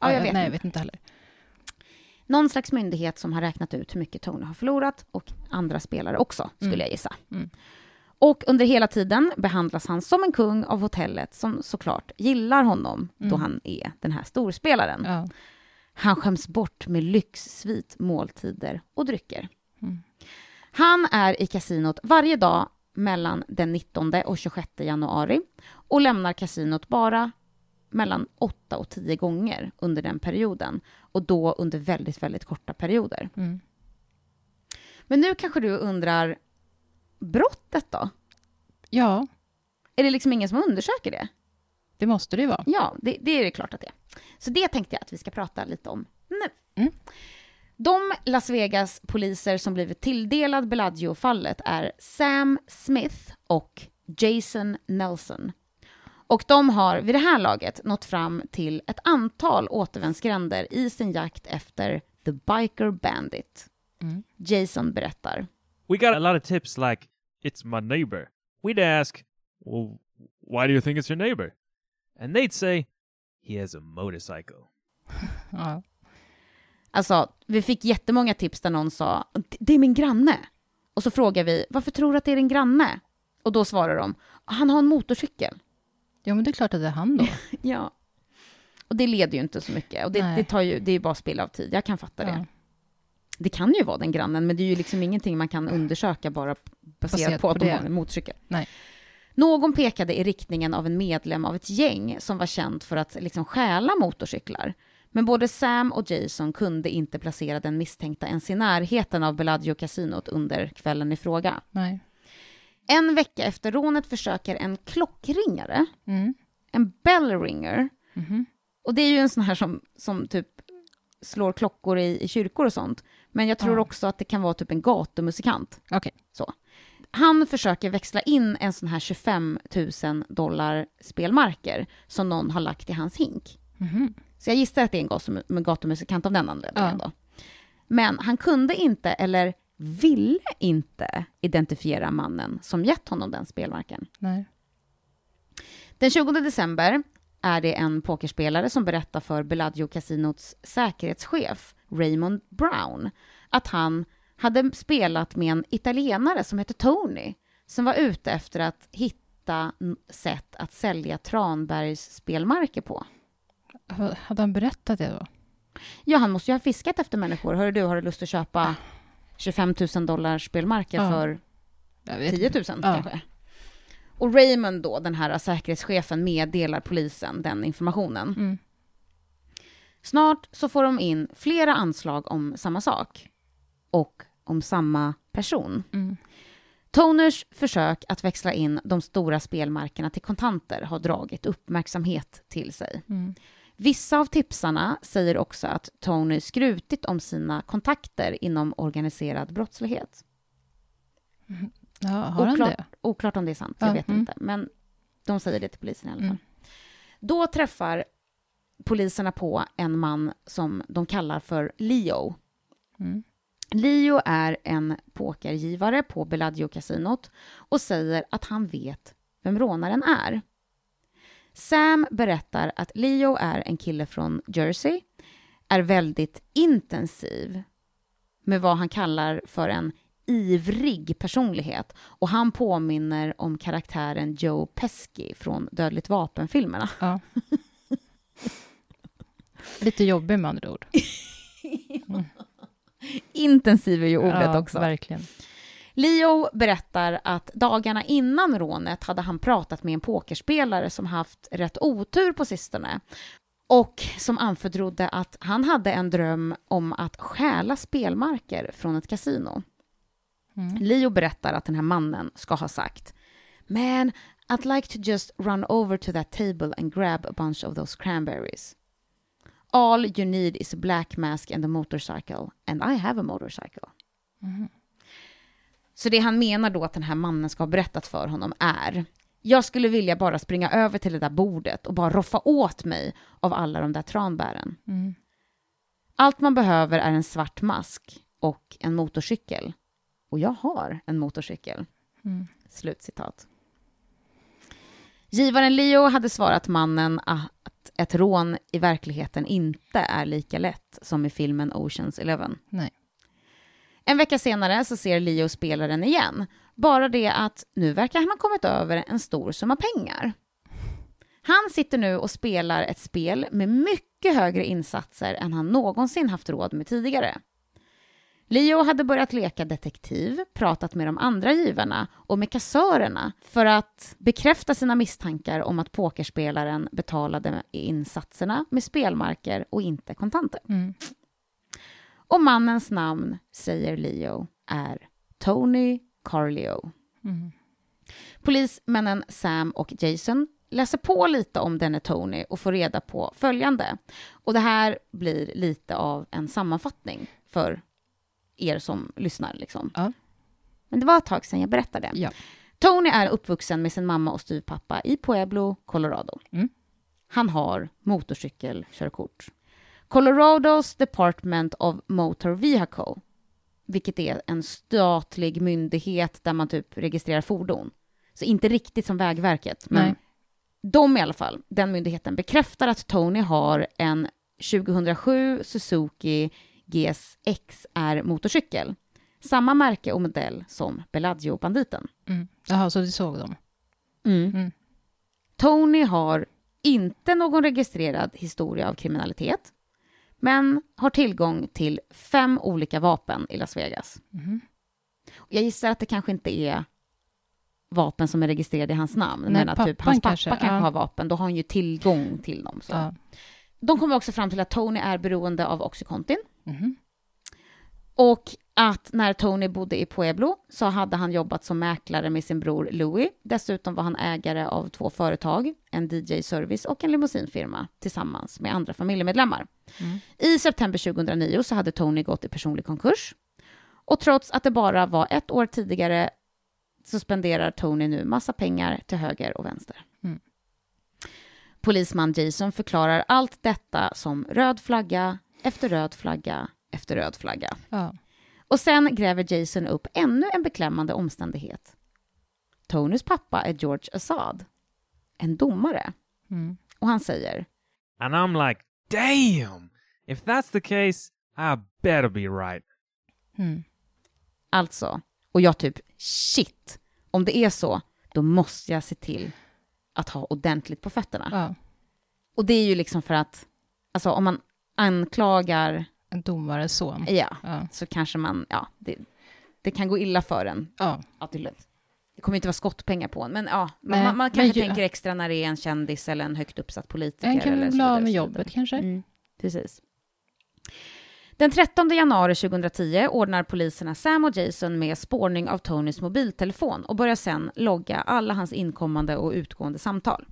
Ja, jag vet Nej, jag vet inte heller. Någon slags myndighet som har räknat ut hur mycket Tony har förlorat och andra spelare också, skulle Mm. jag gissa. Mm. Och under hela tiden behandlas han som en kung av hotellet som såklart gillar honom då Mm. han är den här storspelaren. Ja. Han skäms bort med lyxsvit, måltider och drycker. Mm. Han är i kasinot varje dag mellan den 19 och 26 januari och lämnar kasinot bara mellan 8 och 10 gånger under den perioden och då under väldigt, väldigt korta perioder. Mm. Men nu kanske du undrar, brottet då? ja, Är det liksom ingen som undersöker det? det måste det ju vara. Ja, det, det är det klart att det är. Så det tänkte jag att vi ska prata lite om nu. Mm. De Las Vegas-poliser som blivit tilldelad Bellagio-fallet är Sam Smith och Jason Nelson. Och de har vid det här laget nått fram till ett antal återvändsgränder i sin jakt efter The Biker Bandit. Mm. Jason berättar. We got a lot of tips like it's my neighbor. We'd ask, well, why do you think it's your neighbor? And they'd say he has a motorcycle. Ja. Alltså, vi fick jättemånga tips där någon sa "Det- det är min granne. Och så frågar vi varför tror du att det är din granne? Och då svarar de han har en motorcykel. ja, men det är klart att det är han då. Ja. Och det leder ju inte så mycket. Och det, det, tar ju, det är ju bara spill av tid, jag kan fatta det. Ja. Det kan ju vara den grannen, men det är ju liksom ingenting man kan undersöka bara baserat, Baserat på på att de det. har en motorcykel. Nej. Någon pekade i riktningen av en medlem av ett gäng som var känt för att liksom stjäla motorcyklar. Men både Sam och Jason kunde inte placera den misstänkta ens i närheten av Bellagio-casinot under kvällen i fråga. Nej. En vecka efter rånet försöker en klockringare, Mm. en bellringer, Mhm. och det är ju en sån här som, som typ slår klockor i, i kyrkor och sånt. Men jag tror Ja. också att det kan vara typ en gatumusikant. Okej. Så. Han försöker växla in en sån här 25 000 dollar spelmarker som någon har lagt i hans hink. Mhm. Så jag gissar att det är en gatum- gatumusikant av den anledningen då. Men han kunde inte, eller ville inte, identifiera mannen som gett honom den spelmarken. Nej. Den 20 december är det en pokerspelare som berättar för Bellagio Casinots säkerhetschef Raymond Brown att han hade spelat med en italienare som heter Tony som var ute efter att hitta sätt att sälja Tranbergs spelmarker på. Ha- Hade han berättat det då? Ja, han måste ju ha fiskat efter människor. Hör du, har du lust att köpa 25 000 dollar spelmarker Ja. för Jag vet 10 000 Ja. kanske? Och Raymond då, den här säkerhetschefen, meddelar polisen den informationen. Mm. Snart så får de in flera anslag om samma sak. Och om samma person. Mm. Toners försök att växla in de stora spelmarkerna till kontanter har dragit uppmärksamhet till sig. Mm. Vissa av tipsarna säger också att Tony skrutit om sina kontakter inom organiserad brottslighet. Ja, har han Oklart. det? Oklart om det är sant, jag Ja, vet mm. inte. Men de säger det till polisen i alla fall. Mm. Då träffar poliserna på en man som de kallar för Leo. Mm. Leo är en pokergivare på Bellagio-casinot och säger att han vet vem rånaren är. Sam berättar att Leo är en kille från Jersey, är väldigt intensiv med vad han kallar för en ivrig personlighet och han påminner om karaktären Joe Pesci från Dödligt vapen-filmerna. Ja. Lite jobbig med andra ord. Intensiv är ju ordet ja, också. Verkligen. Leo berättar att dagarna innan rånet hade han pratat med en pokerspelare som haft rätt otur på sistone och som anförtrodde att han hade en dröm om att stjäla spelmarker från ett kasino. Mm. Leo berättar att den här mannen ska ha sagt Man, I'd like to just run over to that table and grab a bunch of those cranberries. All you need is a black mask and a motorcycle, and I have a motorcycle. Mhm. Så det han menar då att den här mannen ska ha berättat för honom är jag skulle vilja bara springa över till det där bordet och bara roffa åt mig av alla de där tranbären. Mm. Allt man behöver är en svart mask och en motorcykel. Och jag har en motorcykel. Mm. Slutcitat. Givaren Leo hade svarat mannen att ett rån i verkligheten inte är lika lätt som i filmen Oceans Eleven. Nej. En vecka senare så ser Leo spelaren igen. Bara det att nu verkar han ha kommit över en stor summa pengar. Han sitter nu och spelar ett spel med mycket högre insatser än han någonsin haft råd med tidigare. Leo hade börjat leka detektiv, pratat med de andra givarna och med kassörerna för att bekräfta sina misstankar om att pokerspelaren betalade insatserna med spelmarker och inte kontanter. Mm. Och mannens namn, säger Leo, är Tony Carleo. Mm. Polismännen Sam och Jason läser på lite om denne Tony och får reda på följande. Och det här blir lite av en sammanfattning för er som lyssnar. Liksom. Ja. Men det var ett tag sedan jag berättade. Ja. Tony är uppvuxen med sin mamma och styvpappa i Pueblo, Colorado. Mm. Han har motorcykelkörkort. Colorados Department of Motor Vehicle, vilket är en statlig myndighet där man typ registrerar fordon. Så inte riktigt som Vägverket, men Nej. de i alla fall, den myndigheten bekräftar att Tony har en 2007 Suzuki GSX-R motorcykel. Samma märke och modell som Bellagio-banditen. Mm. Jaha, så du såg dem? Mm. Mm. Tony har inte någon registrerad historia av kriminalitet, men har tillgång till fem olika vapen i Las Vegas. Mhm. Jag gissar att det kanske inte är vapen som är registrerade i hans namn, Nej, men att typ hans pappa kanske, kanske, ja. har vapen, då har han ju tillgång till dem. Så. Ja. De kommer också fram till att Tony är beroende av Oxycontin Mhm. och att när Tony bodde i Pueblo så hade han jobbat som mäklare med sin bror Louis. Dessutom var han ägare av två företag, en DJ-service och en limousinfirma tillsammans med andra familjemedlemmar. Mm. I september 2009 så hade Tony gått i personlig konkurs. Och trots att det bara var ett år tidigare så spenderar Tony nu massa pengar till höger och vänster. Mm. Polisman Jason förklarar allt detta som röd flagga efter röd flagga efter röd flagga. Ja. Och sen gräver Jason upp ännu en beklämmande omständighet. Tonys pappa är George Assad, en domare. Mm. Och han säger And I'm like, damn! If that's the case, I better be right. Mm. alltså, och jag typ shit, om det är så, då måste jag se till att ha ordentligt på fötterna. ja. Och det är ju liksom för att, alltså om man anklagar, En domares son. ja, Ja. så kanske man, ja, det, det kan gå illa för en. ja. Att det, det kommer inte vara skottpengar på en, men ja, man, man men kanske ju- tänker extra när det är en kändis eller en högt uppsatt politiker. En kan väl bli av med jobbet kanske. Mm, precis. Den 13 januari 2010 ordnar poliserna Sam och Jason med spårning av Tonys mobiltelefon och börjar sen logga alla hans inkommande och utgående samtal.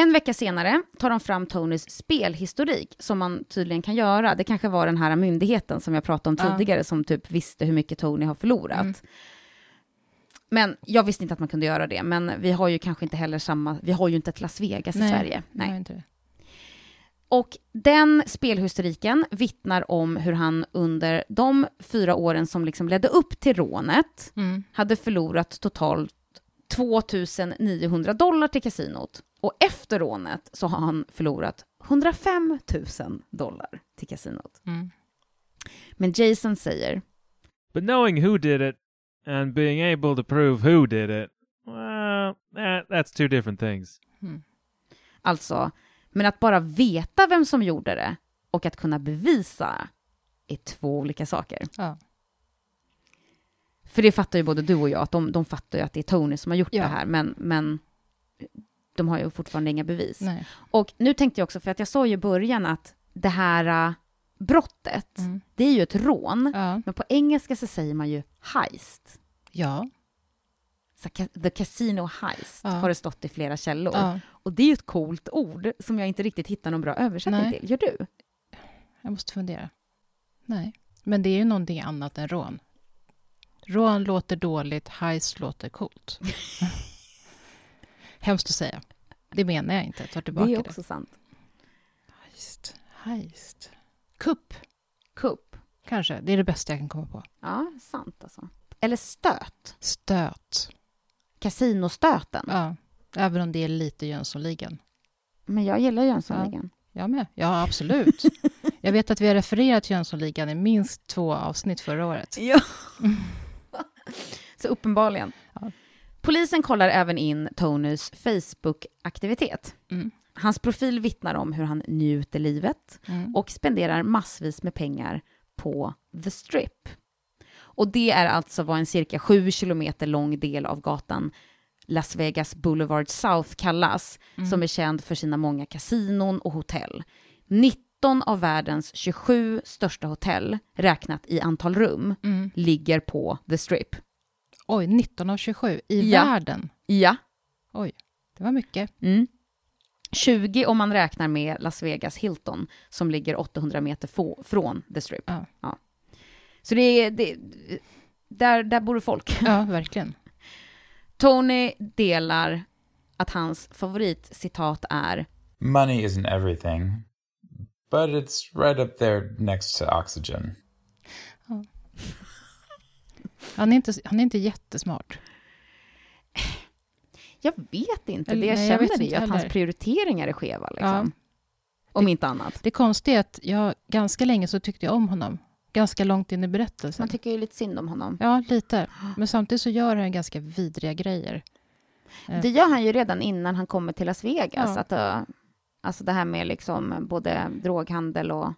En vecka senare tar de fram Tonys spelhistorik, som man tydligen kan göra. Det kanske var den här myndigheten som jag pratade om tidigare, som typ visste hur mycket Tony har förlorat. Mm. Men jag visste inte att man kunde göra det, men vi har ju kanske inte heller samma, vi har ju inte ett Las Vegas i Sverige. Nej. Och den spelhistoriken vittnar om hur han under de fyra åren som liksom ledde upp till rånet Mm. hade förlorat totalt 2900 dollar till kasinot. Och efter rånet så har han förlorat 105 000 dollar till kasinot. Mm. Men Jason säger, But knowing who did it and being able to prove who did it, well, that, that's two different things. Mm. alltså, men att bara veta vem som gjorde det och att kunna bevisa är två olika saker. Ja. För det fattar ju både du och jag, att de, de fattar ju att det är Tony som har gjort Ja. det här, men, men de har ju fortfarande inga bevis. Nej. Och nu tänkte jag också, för att jag sa ju i början att det här äh, brottet, Mm. det är ju ett rån, Ja. men på engelska så säger man ju heist. Ja. The casino heist Ja. har det stått i flera källor. ja. Och det är ju ett coolt ord som jag inte riktigt hittar någon bra översättning Nej. till. Gör du? Jag måste fundera. Nej. Men det är ju någonting annat än rån. Rån låter dåligt, heist låter coolt. Hemskt att säga. Det menar jag inte. Jag tar tillbaka det det. är också sant. Heist. Heist. Kupp, Kupp. kanske. Det är det bästa jag kan komma på. Ja, sant alltså. Eller stöt. Stöt. Kasinostöten. Ja. Även om det är lite Jönssonligan. Men jag gillar Jönssonligan. Jag med. Ja, absolut. Jag vet att vi har refererat Jönssonligan i minst två avsnitt förra året. Ja. Så uppenbarligen. Ja. Polisen kollar även in Tonys Facebook-aktivitet. Mm. Hans profil vittnar om hur han njuter livet Mm. och spenderar massvis med pengar på The Strip. Och det är alltså vad en cirka sju kilometer lång del av gatan Las Vegas Boulevard South kallas, Mm. som är känd för sina många kasinon och hotell. 19 av världens 27 största hotell, räknat i antal rum, Mm. ligger på The Strip. Oj, 19 av 27 i Ja. världen. Ja. Det var mycket. Mm. 20 om man räknar med Las Vegas Hilton, som ligger 800 meter få, från The Strip. Ja. Så det är... Det, där, där bor det folk. Ja, verkligen. Tony delar att hans favoritcitat är Money isn't everything, but it's right up there next to oxygen. Han är inte, han är inte jättesmart. Jag vet inte, Eller, det jag nej, jag känner vet är att hans heller. prioriteringar är skeva. Liksom. Ja. Om inte annat. Det konstiga är att jag ganska länge så tyckte jag om honom. Ganska långt in i berättelsen. Man tycker ju lite synd om honom. Ja, lite. Men samtidigt så gör han ganska vidriga grejer. Det gör han ju redan innan han kommer till Las Vegas. Ja. Att, uh, alltså det här med liksom både droghandel och,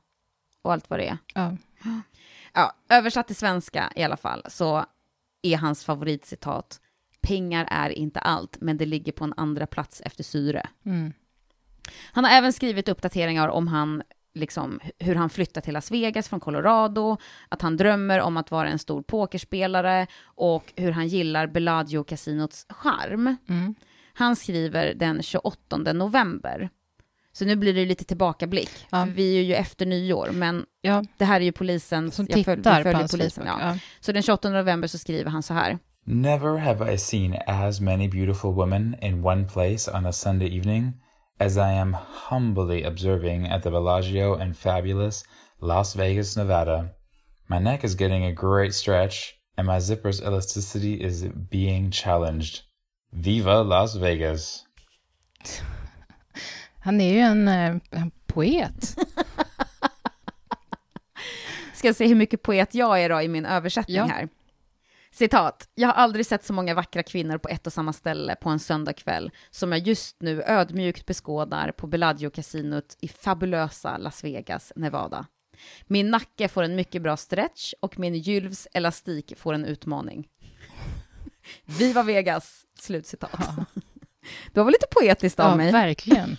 och allt vad det är. Ja. Ja, översatt till svenska i alla fall så är hans favoritcitat Pengar är inte allt, men det ligger på en andra plats efter syre. Mm. Han har även skrivit uppdateringar om han, liksom, hur han flyttar till Las Vegas från Colorado, att han drömmer om att vara en stor pokerspelare och hur han gillar Bellagio-casinots charm. Mm. Han skriver den 28 november. Så nu blir det lite tillbakablick. Ja. För vi är ju efter nyår, men ja, det här är ju polisen. som jag tittar vi följer på hans polisen. Ja. Ja. Så den 28 november så skriver han så här. Never have I seen as many beautiful women in one place on a Sunday evening as I am humbly observing at the Bellagio in fabulous Las Vegas, Nevada. My neck is getting a great stretch, and my zipper's elasticity is being challenged. Viva Las Vegas! Han är ju en, eh, en poet. Ska jag se hur mycket poet jag är då i min översättning Ja. här. Citat. Jag har aldrig sett så många vackra kvinnor på ett och samma ställe på en söndagkväll som jag just nu ödmjukt beskådar på Bellagio-casinot i fabulösa Las Vegas, Nevada. Min nacke får en mycket bra stretch och min gylvs elastik får en utmaning. Viva Vegas! Slutcitat. Ja, Det var väl lite poetiskt av ja mig. verkligen.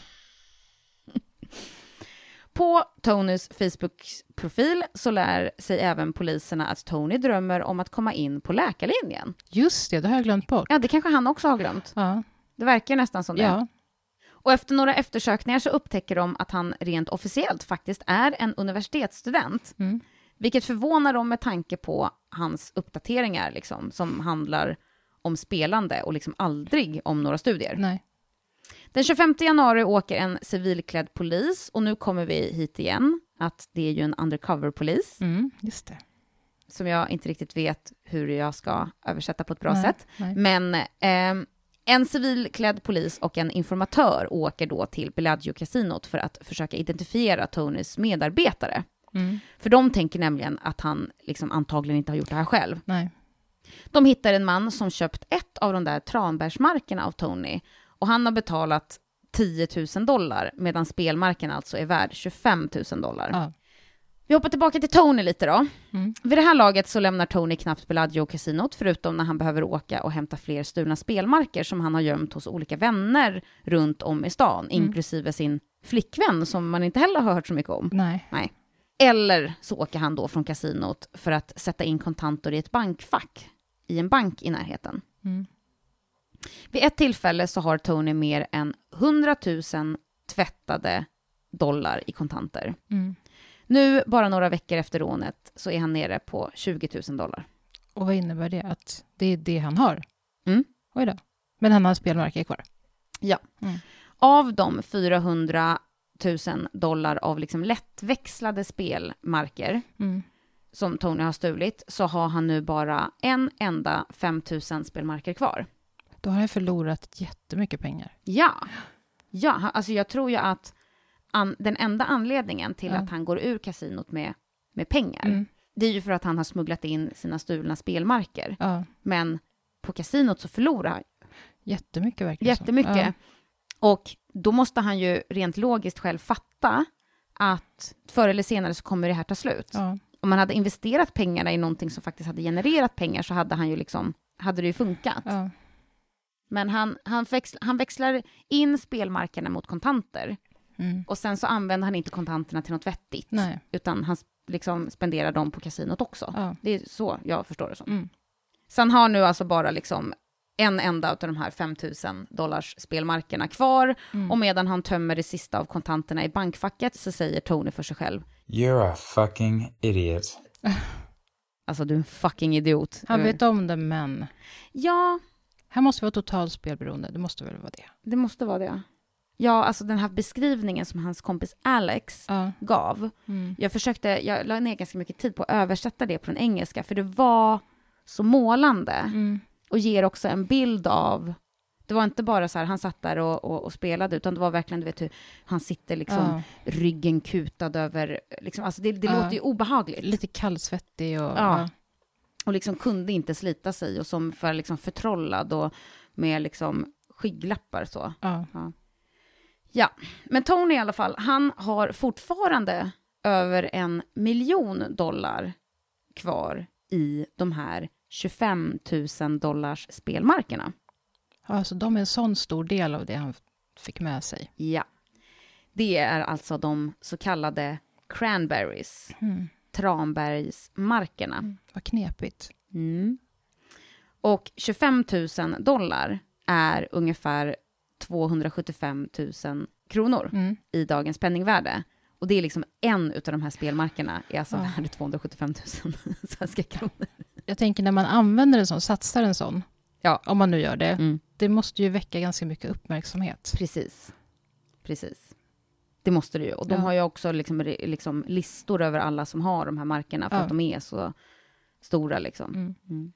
På Tonys Facebook-profil så lär sig även poliserna att Tony drömmer om att komma in på läkarlinjen. Just det, det har jag glömt bort. Ja, det kanske han också har glömt. Ja, Det verkar nästan som det. ja. Och efter några eftersökningar så upptäcker de att han rent officiellt faktiskt är en universitetsstudent. Mm. Vilket förvånar dem med tanke på hans uppdateringar liksom, som handlar om spelande och liksom aldrig om några studier. nej. Den 25 januari åker en civilklädd polis och nu kommer vi hit igen, att det är ju en undercover-polis Mm, just det. som jag inte riktigt vet hur jag ska översätta på ett bra Nej, sätt. nej. Men ehm, en civilklädd polis och en informatör åker då till Bellagio-casinot för att försöka identifiera Tonys medarbetare. Mm, För de tänker nämligen att han liksom antagligen inte har gjort det här själv. nej. De hittar en man som köpt ett av de där tranbärsmarkerna av Tony och han har betalat 10 000 dollar medan spelmarken alltså är värd 25 000 dollar. Ja. Vi hoppar tillbaka till Tony lite då. Mm. Vid det här laget så lämnar Tony knappt Bellagio-casinot, förutom när han behöver åka och hämta fler stulna spelmarker som han har gömt hos olika vänner runt om i stan, Mm. inklusive sin flickvän som man inte heller har hört så mycket om. Nej. Eller så åker han då från kasinot för att sätta in kontanter i ett bankfack i en bank i närheten. Mm. Vid ett tillfälle så har Tony mer än 100 000 tvättade dollar i kontanter. Mm. Nu, bara några veckor efter rånet, så är han nere på 20 000 dollar. Och vad innebär det? Att det är det han har? Mm. Oj då. Men han har spelmarker kvar? Av de 400 000 dollar av liksom lättväxlade spelmarker Mm. som Tony har stulit så har han nu bara en enda 5 000 spelmarker kvar. Då har jag förlorat jättemycket pengar. Ja, ja han- alltså jag tror ju att an, den enda anledningen till Ja. att han går ur kasinot med, med pengar, Mm. det är ju för att han har smugglat in sina stulna spelmarker. Ja, Men på kasinot så förlorar han jättemycket verkar jättemycket. Ja. Och då måste han ju rent logiskt själv fatta att förr eller senare så kommer det här ta slut. Ja. Om man hade investerat pengarna i någonting som faktiskt hade genererat pengar så hade han ju liksom, hade det ju funkat. Ja. Men han, han, växl, han växlar in spelmarkerna mot kontanter Mm. och sen så använder han inte kontanterna till något vettigt, Nej. utan han liksom spenderar dem på kasinot också. Ja. Det är så jag förstår det som. Mm. Så han har nu alltså bara liksom en enda av de här 5 000 dollars spelmarkerna kvar Mm. och medan han tömmer det sista av kontanterna i bankfacket så säger Tony för sig själv, You're a fucking idiot. alltså du är en fucking idiot. Han vet om det, men Ja, han måste vara totalt spelberoende. Det måste väl vara det? det måste vara det. Ja, alltså den här beskrivningen som hans kompis Alex Ja. gav, Mm. jag försökte, jag la ner ganska mycket tid på att översätta det den engelska, för det var så målande Mm. och ger också en bild av det var inte bara så här, han satt där och, och, och spelade, utan det var verkligen, du vet hur han sitter liksom Ja. ryggen kutad över, liksom, alltså det, det Ja. låter ju obehagligt. Lite kallsvettig och... Ja. Och liksom kunde inte slita sig och som för liksom förtrollad och med liksom skygglappar så. Ja. Ja, men Tony i alla fall, han har fortfarande över en miljon dollar kvar i de här 25 000 dollars spelmarkerna. ja, så de är en sån stor del av det han fick med sig. Ja. Det är alltså de så kallade cranberries, Mm. Tranbergsmarkerna. Vad knepigt. Mm. Och 25 000 dollar är ungefär 275 000 kronor Mm. i dagens penningvärde. Och det är liksom en av de här spelmarkerna är alltså Ja. värd 275 000 svenska kronor. Jag tänker när man använder en sån, satsar en sån, Ja. om man nu gör det, Mm. det måste ju väcka ganska mycket uppmärksamhet. Precis. Precis. Det måste det ju. Och de Ja. har ju också liksom, liksom listor över alla som har de här markerna för Ja. att de är så stora. Liksom. Mm.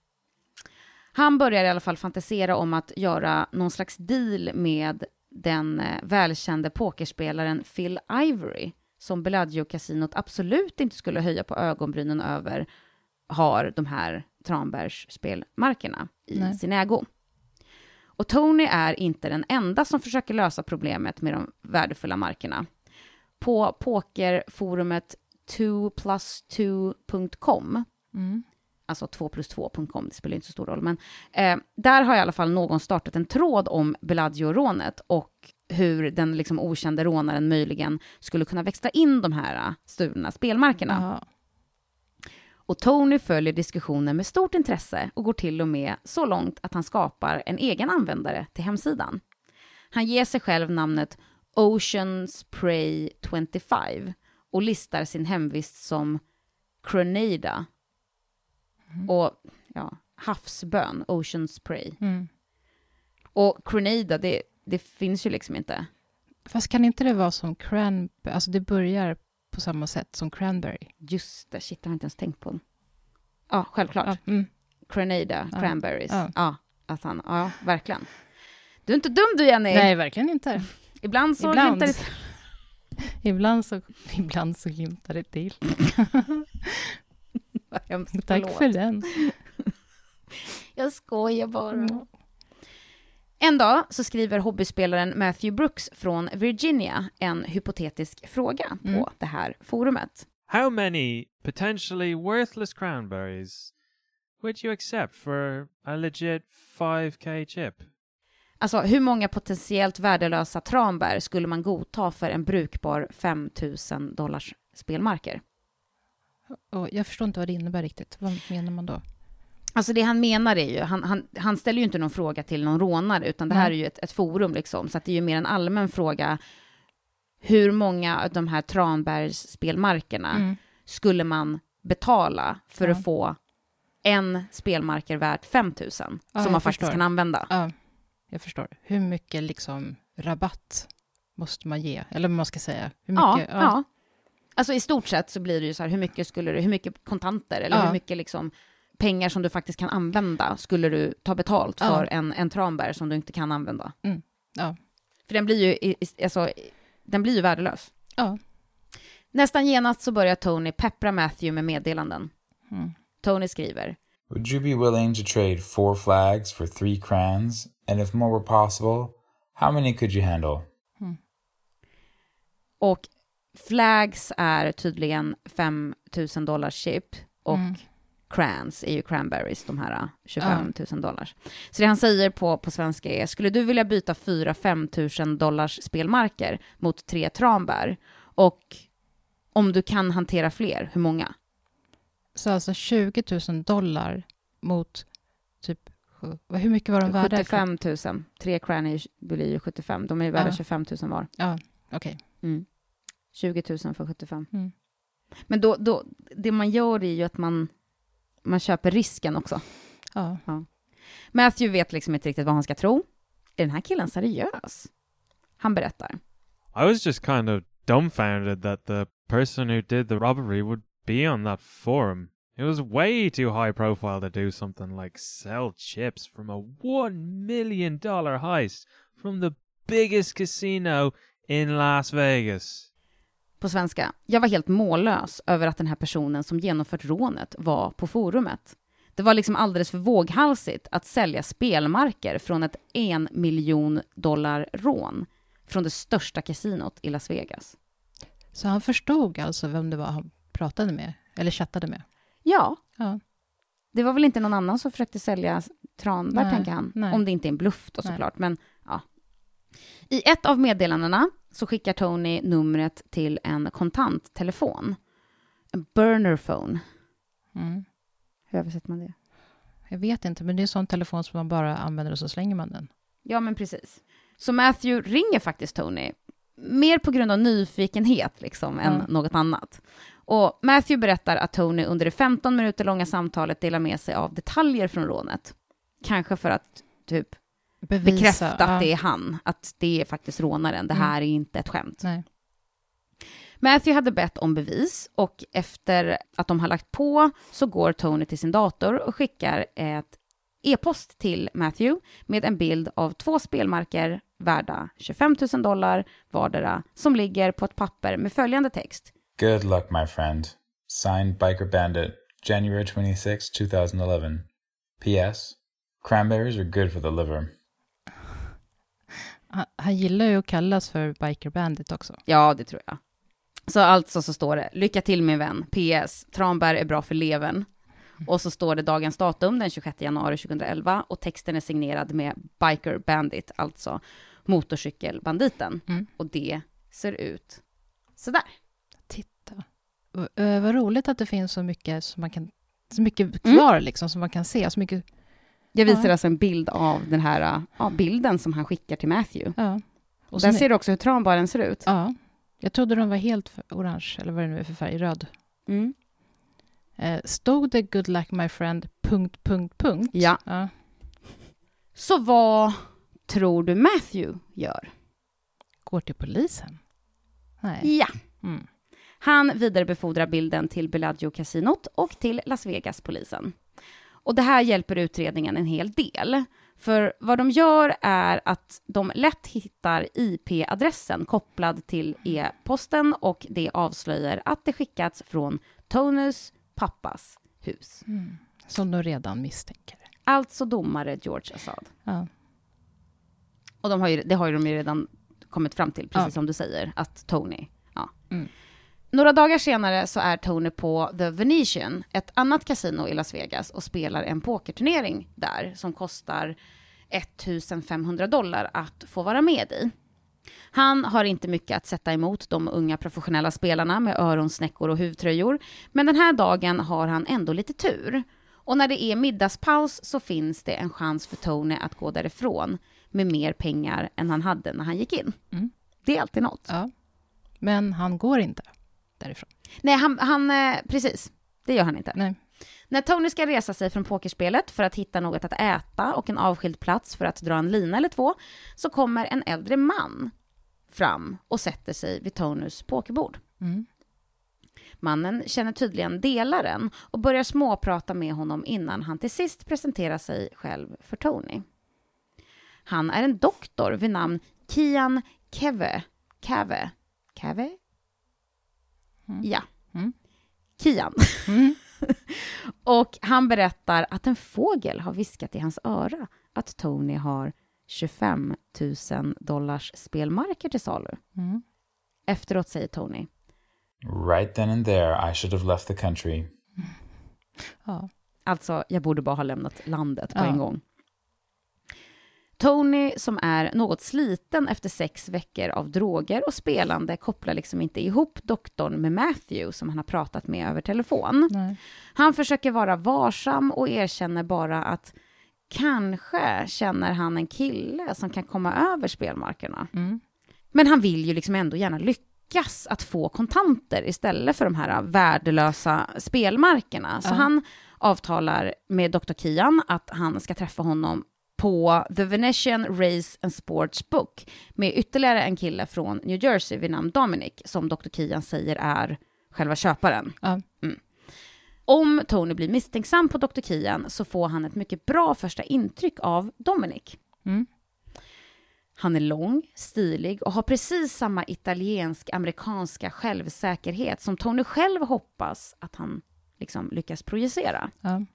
Han börjar i alla fall fantisera om att göra någon slags deal med den eh, välkände pokerspelaren Phil Ivory, som Bellagio-kasinot absolut inte skulle höja på ögonbrynen över, har de här Tranbergsspelmarkerna i Nej. sin ägo. Och Tony är inte den enda som försöker lösa problemet med de värdefulla markerna. På pokerforumet 2plus2.com Mm. alltså 2 plus 2.com, det spelar inte så stor roll, men eh, där har i alla fall någon startat en tråd om Bellagio-rånet och hur den liksom okände rånaren möjligen skulle kunna växla in de här eh, stulna spelmarkerna. Ja. Och Tony följer diskussionen med stort intresse och går till och med så långt att han skapar en egen användare till hemsidan. Han ger sig själv namnet Oceans Prey 25 och listar sin hemvist som Grenada. Och ja, havsbön, Oceans Prey. Mm. Och Grenada, det, det finns ju liksom inte. Fast kan inte det vara som cranberry, alltså det börjar på samma sätt som cranberry? Just det, shit, det har jag inte ens tänkt på. Ja, självklart. Ja, mm. Grenada, Ja. cranberries. Ja. Ja. att han, ja, verkligen. Du är inte dum du, Jenny. Nej, verkligen inte. Ibland så Ibland. glimtar det Ibland så, ibland så glimtar det till. Hemskt, Tack förlåt. för den. Jag skojar bara. Mm. En dag så skriver hobbyspelaren Matthew Brooks från Virginia en hypotetisk fråga Mm. på det här forumet. How many potentially worthless cranberries would you accept for a legit 5k chip? Alltså, hur många potentiellt värdelösa tranbär skulle man godta för en brukbar 5000 dollars spelmarker? Jag förstår inte vad det innebär riktigt. Vad menar man då? Alltså det han menar är ju, han, han, han ställer ju inte någon fråga till någon rånare, utan det här är ju ett, ett forum liksom, så att det är ju mer en allmän fråga. Hur många av de här Tranbergs spelmarkerna Mm. skulle man betala för Ja. att få en spelmarker värt 5000 Ja, som man faktiskt förstår. kan använda? Ja, jag förstår. Hur mycket liksom rabatt måste man ge? Eller vad man ska säga. Hur Ja, mycket, ja. Alltså i stort sett så blir det ju så här, hur mycket skulle du, hur mycket kontanter eller Ja. hur mycket liksom pengar som du faktiskt kan använda skulle du ta betalt Ja. för en, en tranbär som du inte kan använda? ja. För den blir ju, alltså, den blir ju värdelös. ja. Nästan genast så börjar Tony peppra Matthew med meddelanden. Mm. Tony skriver, Would you be willing to trade four flags for three crans? And if more were possible, how many could you handle? och flags är tydligen 5000 dollars chip och Mm. crans är ju cranberries, de här uh, 25 000 dollars. Så det han säger på, på svenska är, skulle du vilja byta 4-5 000 dollars spelmarker mot tre tranbär? Och om du kan hantera fler, hur många? Så alltså 20 000 dollar mot hur mycket var de värda? 75 000. Tre cran är ju, blir ju 75, de är värda Ja. 25 000 var. Ja, okej. Mm. 20 000 för 75. Mm. Men då, då, det man gör är ju att man, man köper risken också. Ja. Matthew vet liksom inte riktigt vad han ska tro. Är den här killen seriös? Han berättar. I was just kind of dumbfounded that the person who did the robbery would be on that forum. It was way too high profile to do something like sell chips from a one million dollar heist from the biggest casino in Las Vegas. På svenska. Jag var helt mållös över att den här personen som genomfört rånet var på forumet. Det var liksom alldeles för våghalsigt att sälja spelmarker från ett en miljon dollar rån från det största kasinot i Las Vegas. Så han förstod alltså vem det var han pratade med, eller chattade med? Ja, Ja. det var väl inte någon annan som försökte sälja Tranberg, Nej, tänker han. nej. Om det inte är en bluff då såklart, men ja. I ett av meddelandena så skickar Tony numret till en kontanttelefon. En burner phone. Mm. Hur översätter man det? Jag vet inte, men det är en sån telefon som man bara använder och så slänger man den. Ja, men precis. Så Matthew ringer faktiskt Tony, mer på grund av nyfikenhet liksom, än Ja. något annat. Och Matthew berättar att Tony under det 15 minuter långa samtalet delar med sig av detaljer från rånet. Kanske för att typ Bevisa, bekräfta att ja. det är han, att det är faktiskt rånaren, det Mm. här är inte ett skämt. Nej. Matthew hade bett om bevis och efter att de har lagt på så går Tony till sin dator och skickar ett e-post till Matthew med en bild av två spelmarker värda 25 000 dollar vardera som ligger på ett papper med följande text. Good luck, my friend. Signed Biker Bandit, January 26, 2011. P.S. Cranberries are good for the liver. Han, han gillar ju att kallas för Biker Bandit också. Ja, det tror jag. Så alltså så står det, lycka till min vän, PS, tranbär är bra för levern. Och så står det dagens datum, den 26 januari 2011, och texten är signerad med Biker Bandit, alltså motorcykelbanditen. Mm. Och det ser ut sådär. Och, eh, vad roligt att det finns så mycket som man kan så mycket Mm. kvar liksom, som man kan se. Så mycket, Jag visar Ja. alltså en bild av den här ja, bilden som han skickar till Matthew. ja. Och Där ser du också hur tranbaren ser ut. ja. Jag trodde de var helt orange, eller vad det nu är för färg, röd. Mm. Eh, stod det good luck my friend, punkt, punkt, punkt? Ja. ja. Så vad tror du Matthew gör? Går till polisen? Nej. Ja. Mm. Han vidarebefordrar bilden till Bellagio-kasinot och till Las Vegas-polisen. Och det här hjälper utredningen en hel del. För vad de gör är att de lätt hittar IP-adressen kopplad till e-posten och det avslöjar att det skickats från Tonys pappas hus. Mm. Som de redan misstänker. Alltså domare George Assad. Ja. Och de har ju, det har ju de ju redan kommit fram till, precis Ja. som du säger, att Tony, ja. Mm. Några dagar senare så är Tony på The Venetian, ett annat kasino i Las Vegas, och spelar en pokerturnering där som kostar 1500 dollar att få vara med i. Han har inte mycket att sätta emot de unga professionella spelarna med öronsnäckor och huvtröjor, men den här dagen har han ändå lite tur. Och när det är middagspaus så finns det en chans för Tony att gå därifrån med mer pengar än han hade när han gick in. Mm. Det är alltid något. ja. Men han går inte därifrån. Nej, han, han, eh, precis. Det gör han inte. Nej. När Tony ska resa sig från pokerspelet för att hitta något att äta och en avskild plats för att dra en lina eller två, så kommer en äldre man fram och sätter sig vid Tonys pokerbord. Mm. Mannen känner tydligen delaren och börjar småprata med honom innan han till sist presenterar sig själv för Tony. Han är en doktor vid namn Kian Keve. Kave? Kave? Mm. Ja. Mm. Kian. Mm. Och han berättar att en fågel har viskat i hans öra att Tony har 25 000 dollars spelmarker till salu. Mm. Efteråt säger Tony, Right then and there, I should have left the country. Ja. Alltså, jag borde bara ha lämnat landet på Ja. en gång. Tony, som är något sliten efter sex veckor av droger och spelande, kopplar liksom inte ihop doktorn med Matthew, som han har pratat med över telefon. Nej. Han försöker vara varsam och erkänner bara att kanske känner han en kille som kan komma över spelmarkerna. Mm. Men han vill ju liksom ändå gärna lyckas att få kontanter istället för de här värdelösa spelmarkerna. Så Ja. han avtalar med Dr. Kian att han ska träffa honom på The Venetian Race and Sports Book med ytterligare en kille från New Jersey vid namn Dominic, som Dr. Kian säger är själva köparen. Ja. Om Tony blir misstänksam på Dr. Kian så får han ett mycket bra första intryck av Dominic. Mm. Han är lång, stilig och har precis samma italiensk-amerikanska självsäkerhet som Tony själv hoppas att han liksom lyckas projicera. Ja.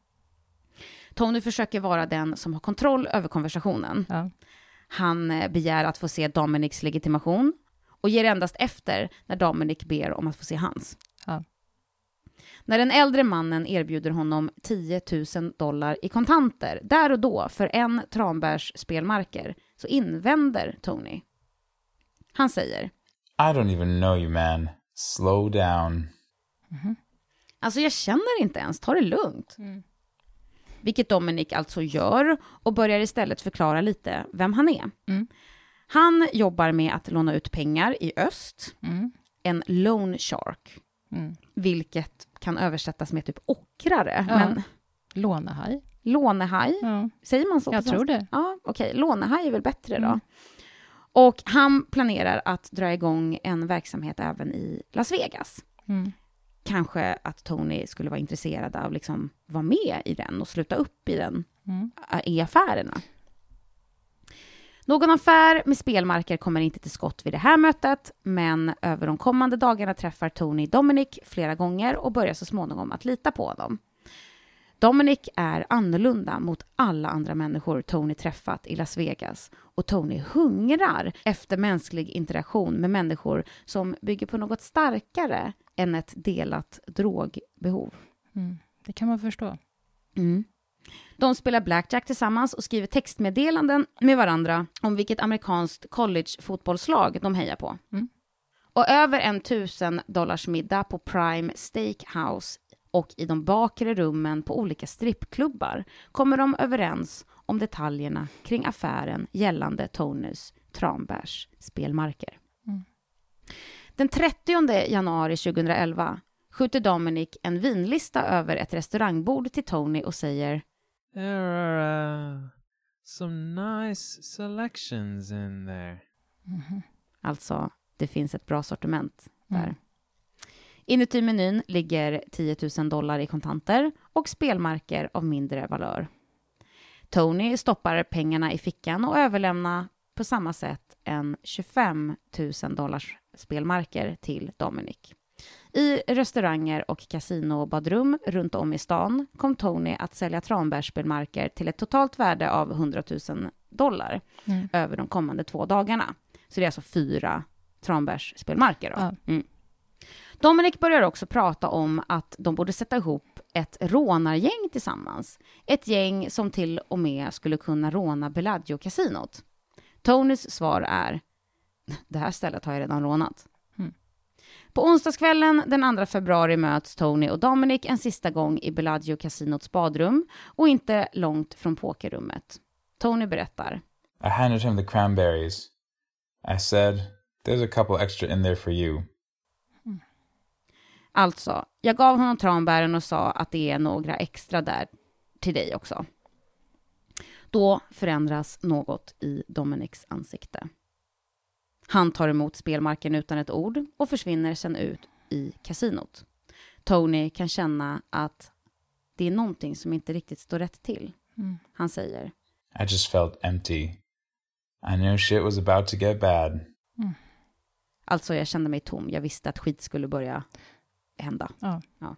Tony försöker vara den som har kontroll över konversationen. Ja. Han eh, begär att få se Dominics legitimation och ger endast efter när Dominic ber om att få se hans. Ja. När den äldre mannen erbjuder honom 10 000 dollar i kontanter, där och då, för en Tranbärs spelmarker, så invänder Tony. Han säger, I don't even know you, man. Slow down. alltså jag känner inte ens, ta det lugnt. Vilket Dominic alltså gör och börjar istället förklara lite vem han är. Mm. Han jobbar med att låna ut pengar i öst, Mm. en loan shark, Mm. vilket kan översättas med typ ockrare, Ja. men Lånehaj. lånehaj, Ja, säger man så? jag tror det. Ja, okej, lånehaj är väl bättre då. Mm. Och han planerar att dra igång en verksamhet även i Las Vegas. Mm. Kanske att Tony skulle vara intresserad av liksom vara med i den och sluta upp i den Mm. i affärerna. Någon affär med spelmarker kommer inte till skott vid det här mötet, men över de kommande dagarna träffar Tony Dominic flera gånger och börjar så småningom att lita på honom. Dominic är annorlunda mot alla andra människor Tony träffat i Las Vegas och Tony hungrar efter mänsklig interaktion med människor som bygger på något starkare än ett delat drogbehov. Mm. Det kan man förstå. Mm. De spelar blackjack tillsammans och skriver textmeddelanden med varandra om vilket amerikanskt college-fotbollslag de hejar på. Mm. Och över en tusen dollars middag på Prime Steakhouse och i de bakre rummen på olika strippklubbar kommer de överens om detaljerna kring affären gällande Tonys Tranbärs spelmarker. Mm. Den 30 januari 2011 skjuter Dominic en vinlista över ett restaurangbord till Tony och säger There are uh, some nice selections in there. Mhm. Alltså, det finns ett bra sortiment där. Mm. Inuti menyn ligger 10 000 dollar i kontanter och spelmarker av mindre valör. Tony stoppar pengarna i fickan och överlämnar på samma sätt en 25 000 dollars spelmarker till Dominic. I restauranger och kasinobadrum runt om i stan kom Tony att sälja tranbärsspelmarker till ett totalt värde av 100 000 dollar Mm. över de kommande två dagarna. Så det är alltså fyra tranbärsspelmarker. Då. Ja. Mm. Dominic börjar också prata om att de borde sätta ihop ett rånargäng tillsammans. Ett gäng som till och med skulle kunna råna Bellagio-kasinot. Tonys svar är, det här stället har jag redan rånat. Mm. På onsdagskvällen den 2 februari möts Tony och Dominic en sista gång i Bellagio-kasinots badrum och inte långt från pokerrummet. Tony berättar, I handed him the cranberries. I said, There's a couple extra in there for you. Alltså, jag gav honom tranbären och sa att det är några extra där till dig också. Då förändras något i Dominics ansikte. Han tar emot spelmarken utan ett ord och försvinner sen ut i kasinot. Tony kan känna att det är någonting som inte riktigt står rätt till. Mm. Han säger, I just felt empty. I knew shit was about to get bad. alltså jag kände mig tom, jag visste att skit skulle börja hända. Ja.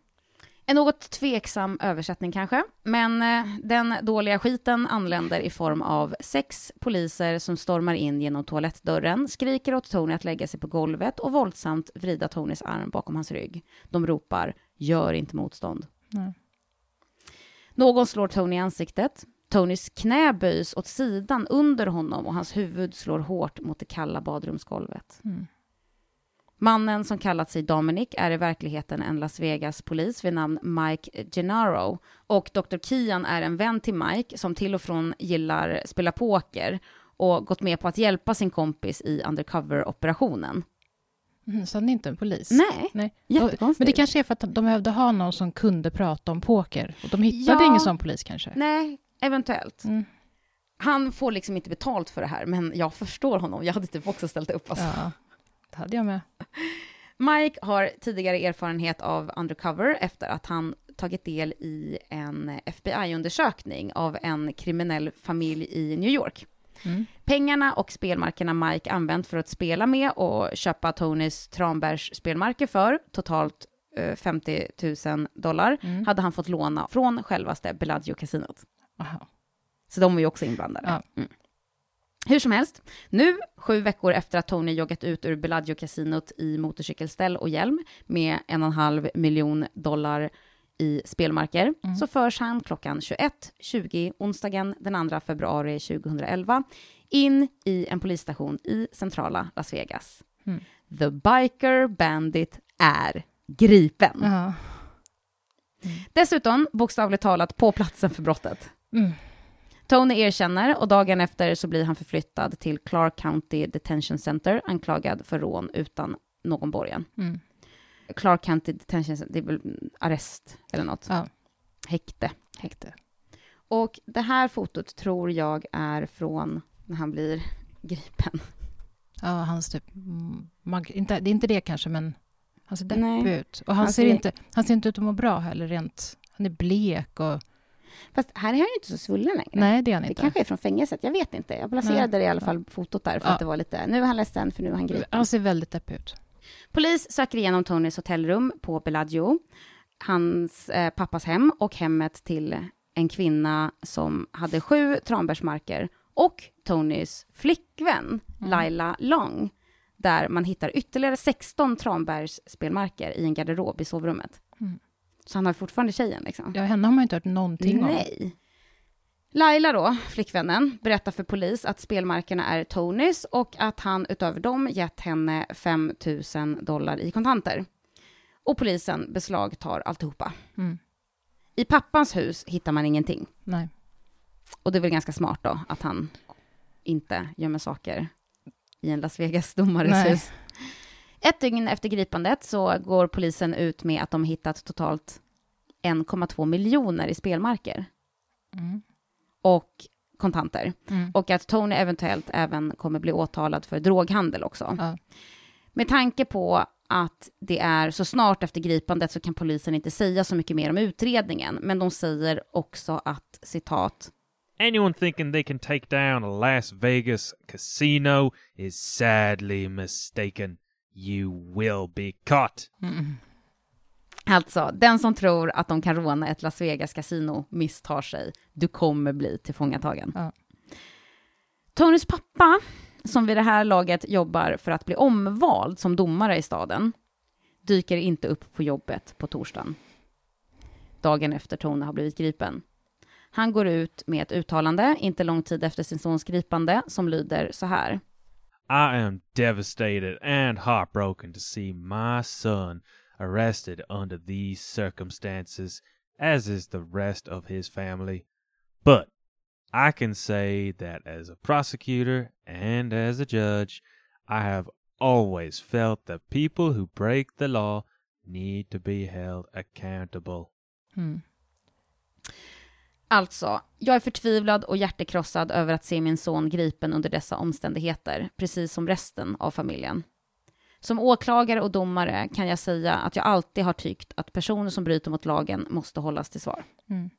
En något tveksam översättning kanske, men eh, den dåliga skiten anländer i form av sex poliser som stormar in genom toalettdörren, skriker åt Tony att lägga sig på golvet och våldsamt vrida Tonys arm bakom hans rygg. De ropar “Gör inte motstånd”. Nej. Någon slår Tony i ansiktet. Tonys knä böjs åt sidan under honom och hans huvud slår hårt mot det kalla badrumsgolvet. Mm. Mannen som kallat sig Dominic är i verkligheten en Las Vegas-polis vid namn Mike Gennaro. Och Dr. Kian är en vän till Mike som till och från gillar spela poker och gått med på att hjälpa sin kompis i undercover-operationen. Mm, så han är inte en polis? Nej, Nej. jättekonstigt. Men det kanske är för att de behövde ha någon som kunde prata om poker. Och de hittade Ja. ingen sån polis kanske? Nej, eventuellt. Mm. Han får liksom inte betalt för det här, men jag förstår honom. Jag hade typ också ställt upp. Alltså. Ja, det hade jag med. Mike har tidigare erfarenhet av undercover efter att han tagit del i en FBI-undersökning av en kriminell familj i New York. Mm. Pengarna och spelmarkerna Mike använt för att spela med och köpa Tonys Tranbärs spelmarker för, totalt eh, 50 000 dollar, Mm. hade han fått låna från självaste Bellagio-kasinot. Så de är ju också inblandade. Ja. Mm. Hur som helst, nu, sju veckor efter att Tony joggat ut ur Bellagio-kasinot i motorcykelställ och hjälm med en och en halv miljon dollar i spelmarker, Mm. så förs han klockan 21.20 onsdagen den 2 februari 2011 in i en polisstation i centrala Las Vegas. Mm. The Biker Bandit är gripen. Ja. Dessutom bokstavligt talat på platsen för brottet. Mm. Tony erkänner och dagen efter så blir han förflyttad till Clark County Detention Center anklagad för rån utan någon borgen. Mm. Clark County Detention Center, det är väl arrest eller något? Ja. Häkte. Häkte. Och det här fotot tror jag är från när han blir gripen. Ja, hans typ... inte, det är inte det kanske, men han ser deppig ut. Och han, Han ser ser- inte, han ser inte ut att må bra heller, rent... Han är blek och... Fast här är han ju inte så svullen längre. Nej, det är han Det inte. kanske är från fängelset, jag vet inte. Jag placerade i alla fall fotot där för Ja. att det var lite, nu är han ledsen för nu är han gripen. Han ser väldigt deppig ut. Polis söker igenom Tonys hotellrum på Bellagio, hans eh, pappas hem och hemmet till en kvinna som hade sju tranbärsmarker och Tonys flickvän Laila Long, där man hittar ytterligare 16 tranbärsspelmarker i en garderob i sovrummet. Mm. Så han har fortfarande tjejen liksom. Ja, henne har man inte hört någonting om. Nej. Laila då, flickvännen, berättar för polis att spelmarkerna är Tonys och att han utöver dem gett henne 5 000 dollar i kontanter. Och polisen beslagtar alltihopa. Mm. I pappans hus hittar man ingenting. Nej. Och det är väl ganska smart då att han inte gömmer saker i en Las Vegas-domares Nej. hus. Ett dygn efter gripandet så går polisen ut med att de hittat totalt 1,2 miljoner i spelmarker Mm. och kontanter. Mm. Och att Tony eventuellt även kommer bli åtalad för droghandel också. Ja. Med tanke på att det är så snart efter gripandet så kan polisen inte säga så mycket mer om utredningen, men de säger också att, citat, Anyone thinking they can take down a Las Vegas casino is sadly mistaken. You will be caught. Mm. Alltså, den som tror att de kan råna ett Las Vegas kasino misstar sig. Du kommer bli tillfångatagen. Ja. Tonys pappa, som vid det här laget jobbar för att bli omvald som domare i staden, dyker inte upp på jobbet på torsdagen. Dagen efter Tony har blivit gripen. Han går ut med ett uttalande, inte lång tid efter sin sons gripande, som lyder så här. I am devastated and heartbroken to see my son arrested under these circumstances, as is the rest of his family. But I can say that as a prosecutor and as a judge, I have always felt that people who break the law need to be held accountable. Mm. Alltså, jag är förtvivlad och hjärtekrossad över att se min son gripen under dessa omständigheter, precis som resten av familjen. Som åklagare och domare kan jag säga att jag alltid har tyckt att personer som bryter mot lagen måste hållas till svar. Mm.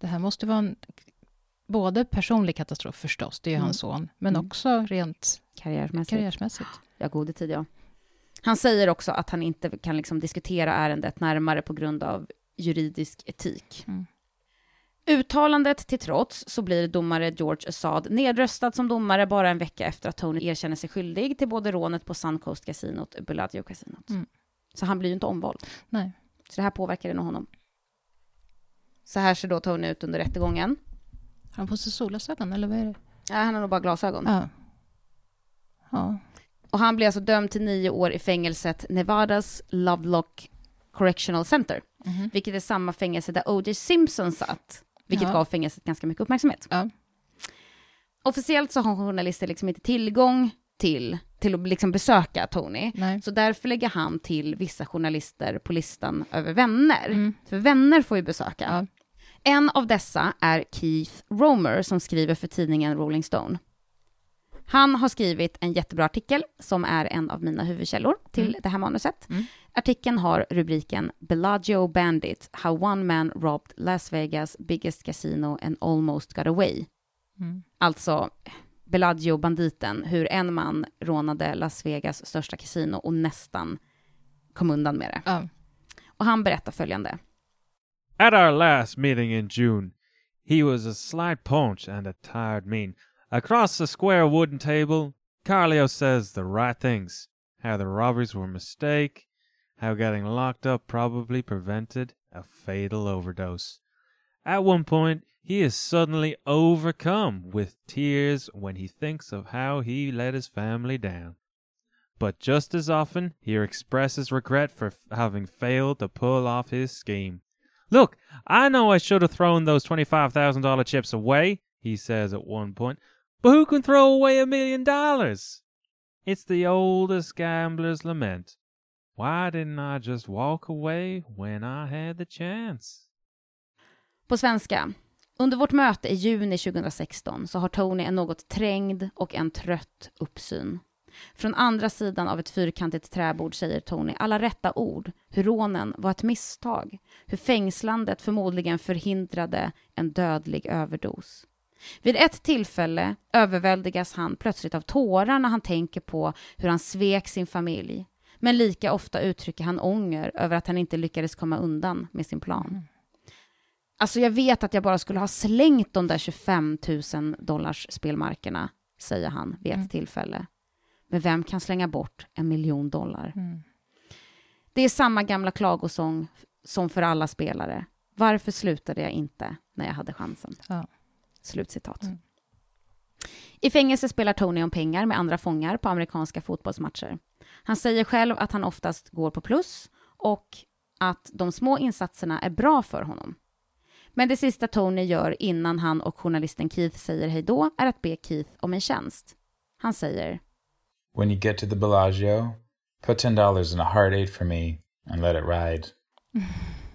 Det här måste vara en både personlig katastrof förstås, det är ju Mm. hans son, men Mm. också rent Karriärmässigt. karriärsmässigt. Ja, gode tid, ja. Han säger också att han inte kan liksom diskutera ärendet närmare på grund av juridisk etik. Mm. Uttalandet till trots så blir domare George Assad nedröstad som domare bara en vecka efter att Tony erkänner sig skyldig till både rånet på Suncoast Casinot och Bellagio Casinot. Mm. Så han blir ju inte omvald. Nej. Så det här påverkar nog honom. Så här ser då Tony ut under rättegången. Har han på sig solglasögon, eller vad är det? Ja, han har nog bara glasögon. Ja. Ja. Och han blir alltså dömd till nio år i fängelset Nevadas Lovelock Correctional Center. Mhm. vilket är samma fängelse där O.J. Simpson satt, vilket Ja. gav fängelset ganska mycket uppmärksamhet. Ja. Officiellt så har journalister liksom inte tillgång till, till att liksom besöka Tony, Nej. så därför lägger han till vissa journalister på listan över vänner. Mm. För vänner får ju besöka. Ja. En av dessa är Keith Romer som skriver för tidningen Rolling Stone. Han har skrivit en jättebra artikel som är en av mina huvudkällor till Mm. det här manuset. Mm. Artikeln har rubriken Bellagio Bandit, How One Man Robbed Las Vegas Biggest Casino and Almost Got Away. Mm. Alltså Bellagio-banditen, hur en man rånade Las Vegas största kasino och nästan kom undan med det. Ja. Och han berättar följande. At our last meeting in June, He was a slight paunch and a tired mean. Across the square wooden table, Carlio says the right things. How the robberies were a mistake, how getting locked up probably prevented a fatal overdose. At one point, he is suddenly overcome with tears when he thinks of how he let his family down. But just as often, he expresses regret for f- having failed to pull off his scheme. Look, I know I should have thrown those $25,000 chips away, he says at one point, but who can throw away a million dollars? It's the oldest gambler's lament. Why didn't I just walk away when I had the chance? På svenska. Under vårt möte i juni 2016 så har Tony en något trängd och en trött uppsyn. Från andra sidan av ett fyrkantigt träbord säger Tony alla rätta ord, hur rånen var ett misstag, hur fängslandet förmodligen förhindrade en dödlig överdos. Vid ett tillfälle överväldigas han plötsligt av tårar när han tänker på hur han svek sin familj. Men lika ofta uttrycker han ånger över att han inte lyckades komma undan med sin plan. Alltså jag vet att jag bara skulle ha slängt de där 25 000 dollars spelmarkerna, säger han vid ett Mm. tillfälle. Men vem kan slänga bort en miljon dollar? Mm. Det är samma gamla klagosång som för alla spelare. Varför slutade jag inte när jag hade chansen? Ja. Slutcitat. Mm. I fängelse spelar Tony om pengar med andra fångar på amerikanska fotbollsmatcher. Han säger själv att han oftast går på plus och att de små insatserna är bra för honom. Men det sista Tony gör innan han och journalisten Keith säger hej då är att be Keith om en tjänst. Han säger When you get to the Bellagio, put $10 in a hard eight for me and let it ride.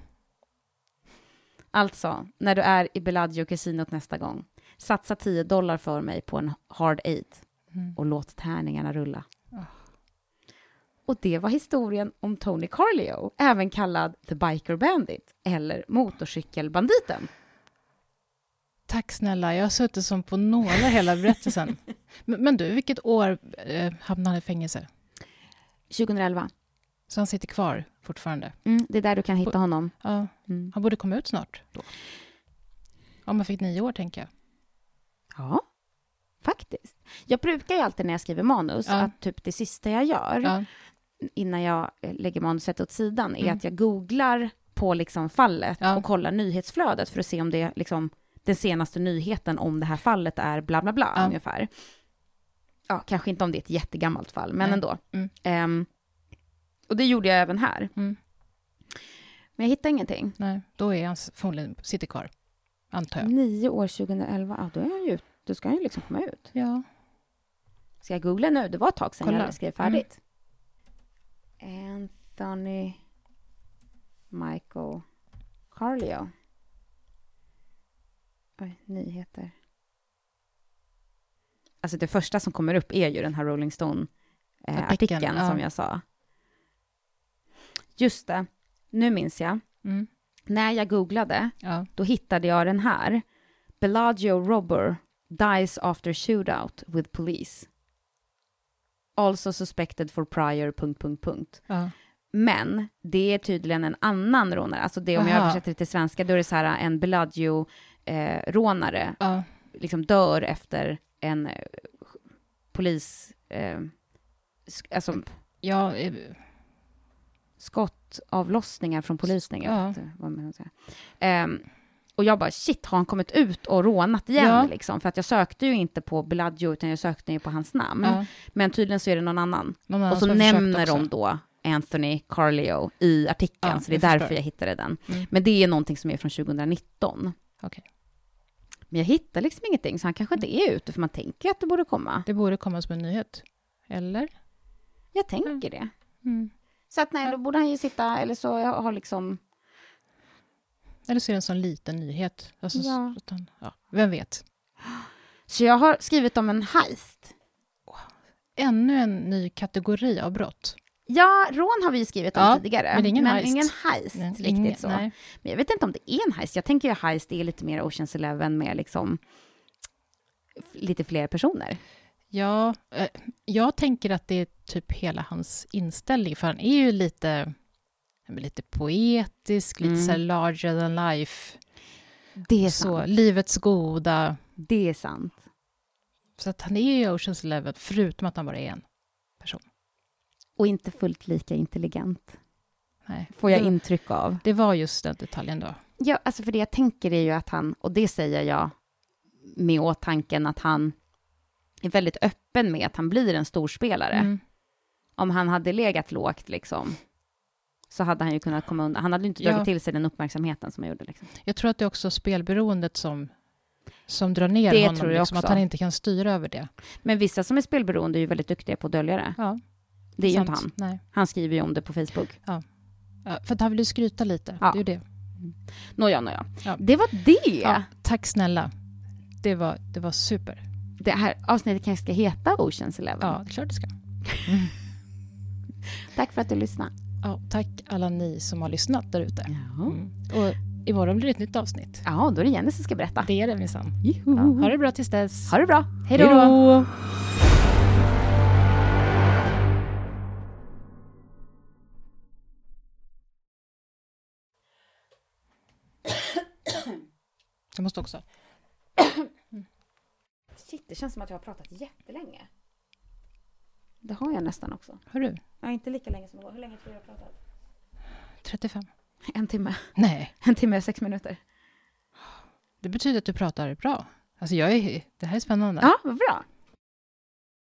Alltså, när du är i Bellagio-casinot nästa gång, satsa 10 dollar för mig på en hard eight Mm. och låt tärningarna rulla. Ah. Och det var historien om Tony Carlio, även kallad The Biker Bandit eller Motorcykelbanditen. Tack snälla, jag har suttit som på nålar hela berättelsen. men, men du, vilket år eh, hamnade i fängelse? 2011. Så han sitter kvar fortfarande? Mm, det är där du kan hitta honom. Ja, Mm. han borde komma ut snart då. Om man fick nio år, tänker jag. Ja, faktiskt. Jag brukar ju alltid när jag skriver manus, Ja. att typ det sista jag gör Ja, innan jag eh, lägger manuset åt sidan är Mm. att jag googlar på liksom fallet Ja. och kollar nyhetsflödet för att se om det liksom den senaste nyheten om det här fallet är bla bla bla Ja. ungefär. Ja, kanske inte om det är ett jättegammalt fall, men Nej. ändå. Mm. Ehm, och det gjorde jag även här. Mm. Men jag hittade ingenting. nej, då är han förmodligen sitter kvar, antar jag. Nio år 2011, ja då är han ju. Då ska han ju liksom komma ut. Ja, Ska jag googla nu? Det var ett tag sedan Kolla. jag skrev färdigt. Anthony Michael Carlio. Oj, nyheter. Alltså det första som kommer upp är ju den här Rolling Stone-artikeln Artikeln, ja. som jag sa. Just det, nu minns jag. mm. När jag googlade, ja. då hittade jag den här. Bellagio robber dies after shootout with police. Also suspected for prior... Punkt, punkt, punkt. ja. Men det är tydligen en annan rånare. Alltså det, om jag Aha. översätter det till svenska, då är det så här en Bellagio-rånare ja. liksom dör efter en eh, polis... Eh, alltså ja eh, skottavlossningar från polisen. Ja. Ehm, och jag bara, shit, har han kommit ut och rånat igen? Ja. Liksom? För att jag sökte ju inte på Bellagio, utan jag sökte ju på hans namn. ja. Men tydligen så är det någon annan. Någon annan och så nämner de då Anthony Carlio i artikeln, så det är därför jag hittade den. Mm. Men det är någonting som är från 2019. Okej. Men jag hittar liksom ingenting, så han kanske inte är ute, för man tänker att det borde komma. Det borde komma som en nyhet. Eller? Jag tänker det. Mm. Så att nej, då borde han ju sitta, eller så har liksom... Eller så är det en sån liten nyhet. Alltså, Ja. utan, ja. Vem vet? Så jag har skrivit om en heist. Ännu en ny kategori av brott. Ja, rån har vi ju skrivit om Ja, tidigare. men ingen heist. ingen heist Nej, riktigt ingen- så. nej. Men jag vet inte om det är en heist. Jag tänker ju heist är lite mer Oceans Eleven med liksom lite fler personer. Ja, eh, jag tänker att det är typ hela hans inställning, för han är ju lite, lite poetisk, lite Mm. så här larger than life. Det är så, sant. livets goda. Det är sant. Så att han är ju Oceans Eleven, förutom att han bara är en person. Och inte fullt lika intelligent, Nej. får jag det, intryck av. det var just den detaljen då. Ja, alltså för det jag tänker är ju att han, och det säger jag med åtanken att han är väldigt öppen med att han blir en storspelare. Mm. Om han hade legat lågt liksom, så hade han ju kunnat komma undan. Han hade ju inte Ja. dragit till sig den uppmärksamheten som han gjorde. Liksom. Jag tror att det är också spelberoendet som, som drar ner Det honom. tror jag liksom, också. Att han inte kan styra över det. Men vissa som är spelberoende är ju väldigt duktiga på att dölja det. Ja, Det är ju sant. inte han. Nej. Han skriver ju om det på Facebook. Ja, för att han vill ju skryta lite. Ja. Det är ju det. Nåja, nåja. Ja. Det var det! Ja, tack snälla. Det var, det var super. Det här avsnittet kanske ska heta Oceans Eleven. Ja, klart det ska. Tack för att du lyssnade. Ja, tack alla ni som har lyssnat där ute. Ja. Mm. Och imorgon blir det ett nytt avsnitt. ja, då är det Jenny som ska berätta. Det är det minsann. Ja, ha det bra tills dess. Ha det bra. Hej då. Jag måste också. Shit, det känns som att jag har pratat jättelänge. Det har jag nästan också. Hör du? Ja, inte lika länge som då. Hur länge tror du jag har pratat? 35. En timme. Nej, En timme och sex minuter. det betyder att du pratar bra. Alltså jag är, det här är spännande. Ja, vad bra.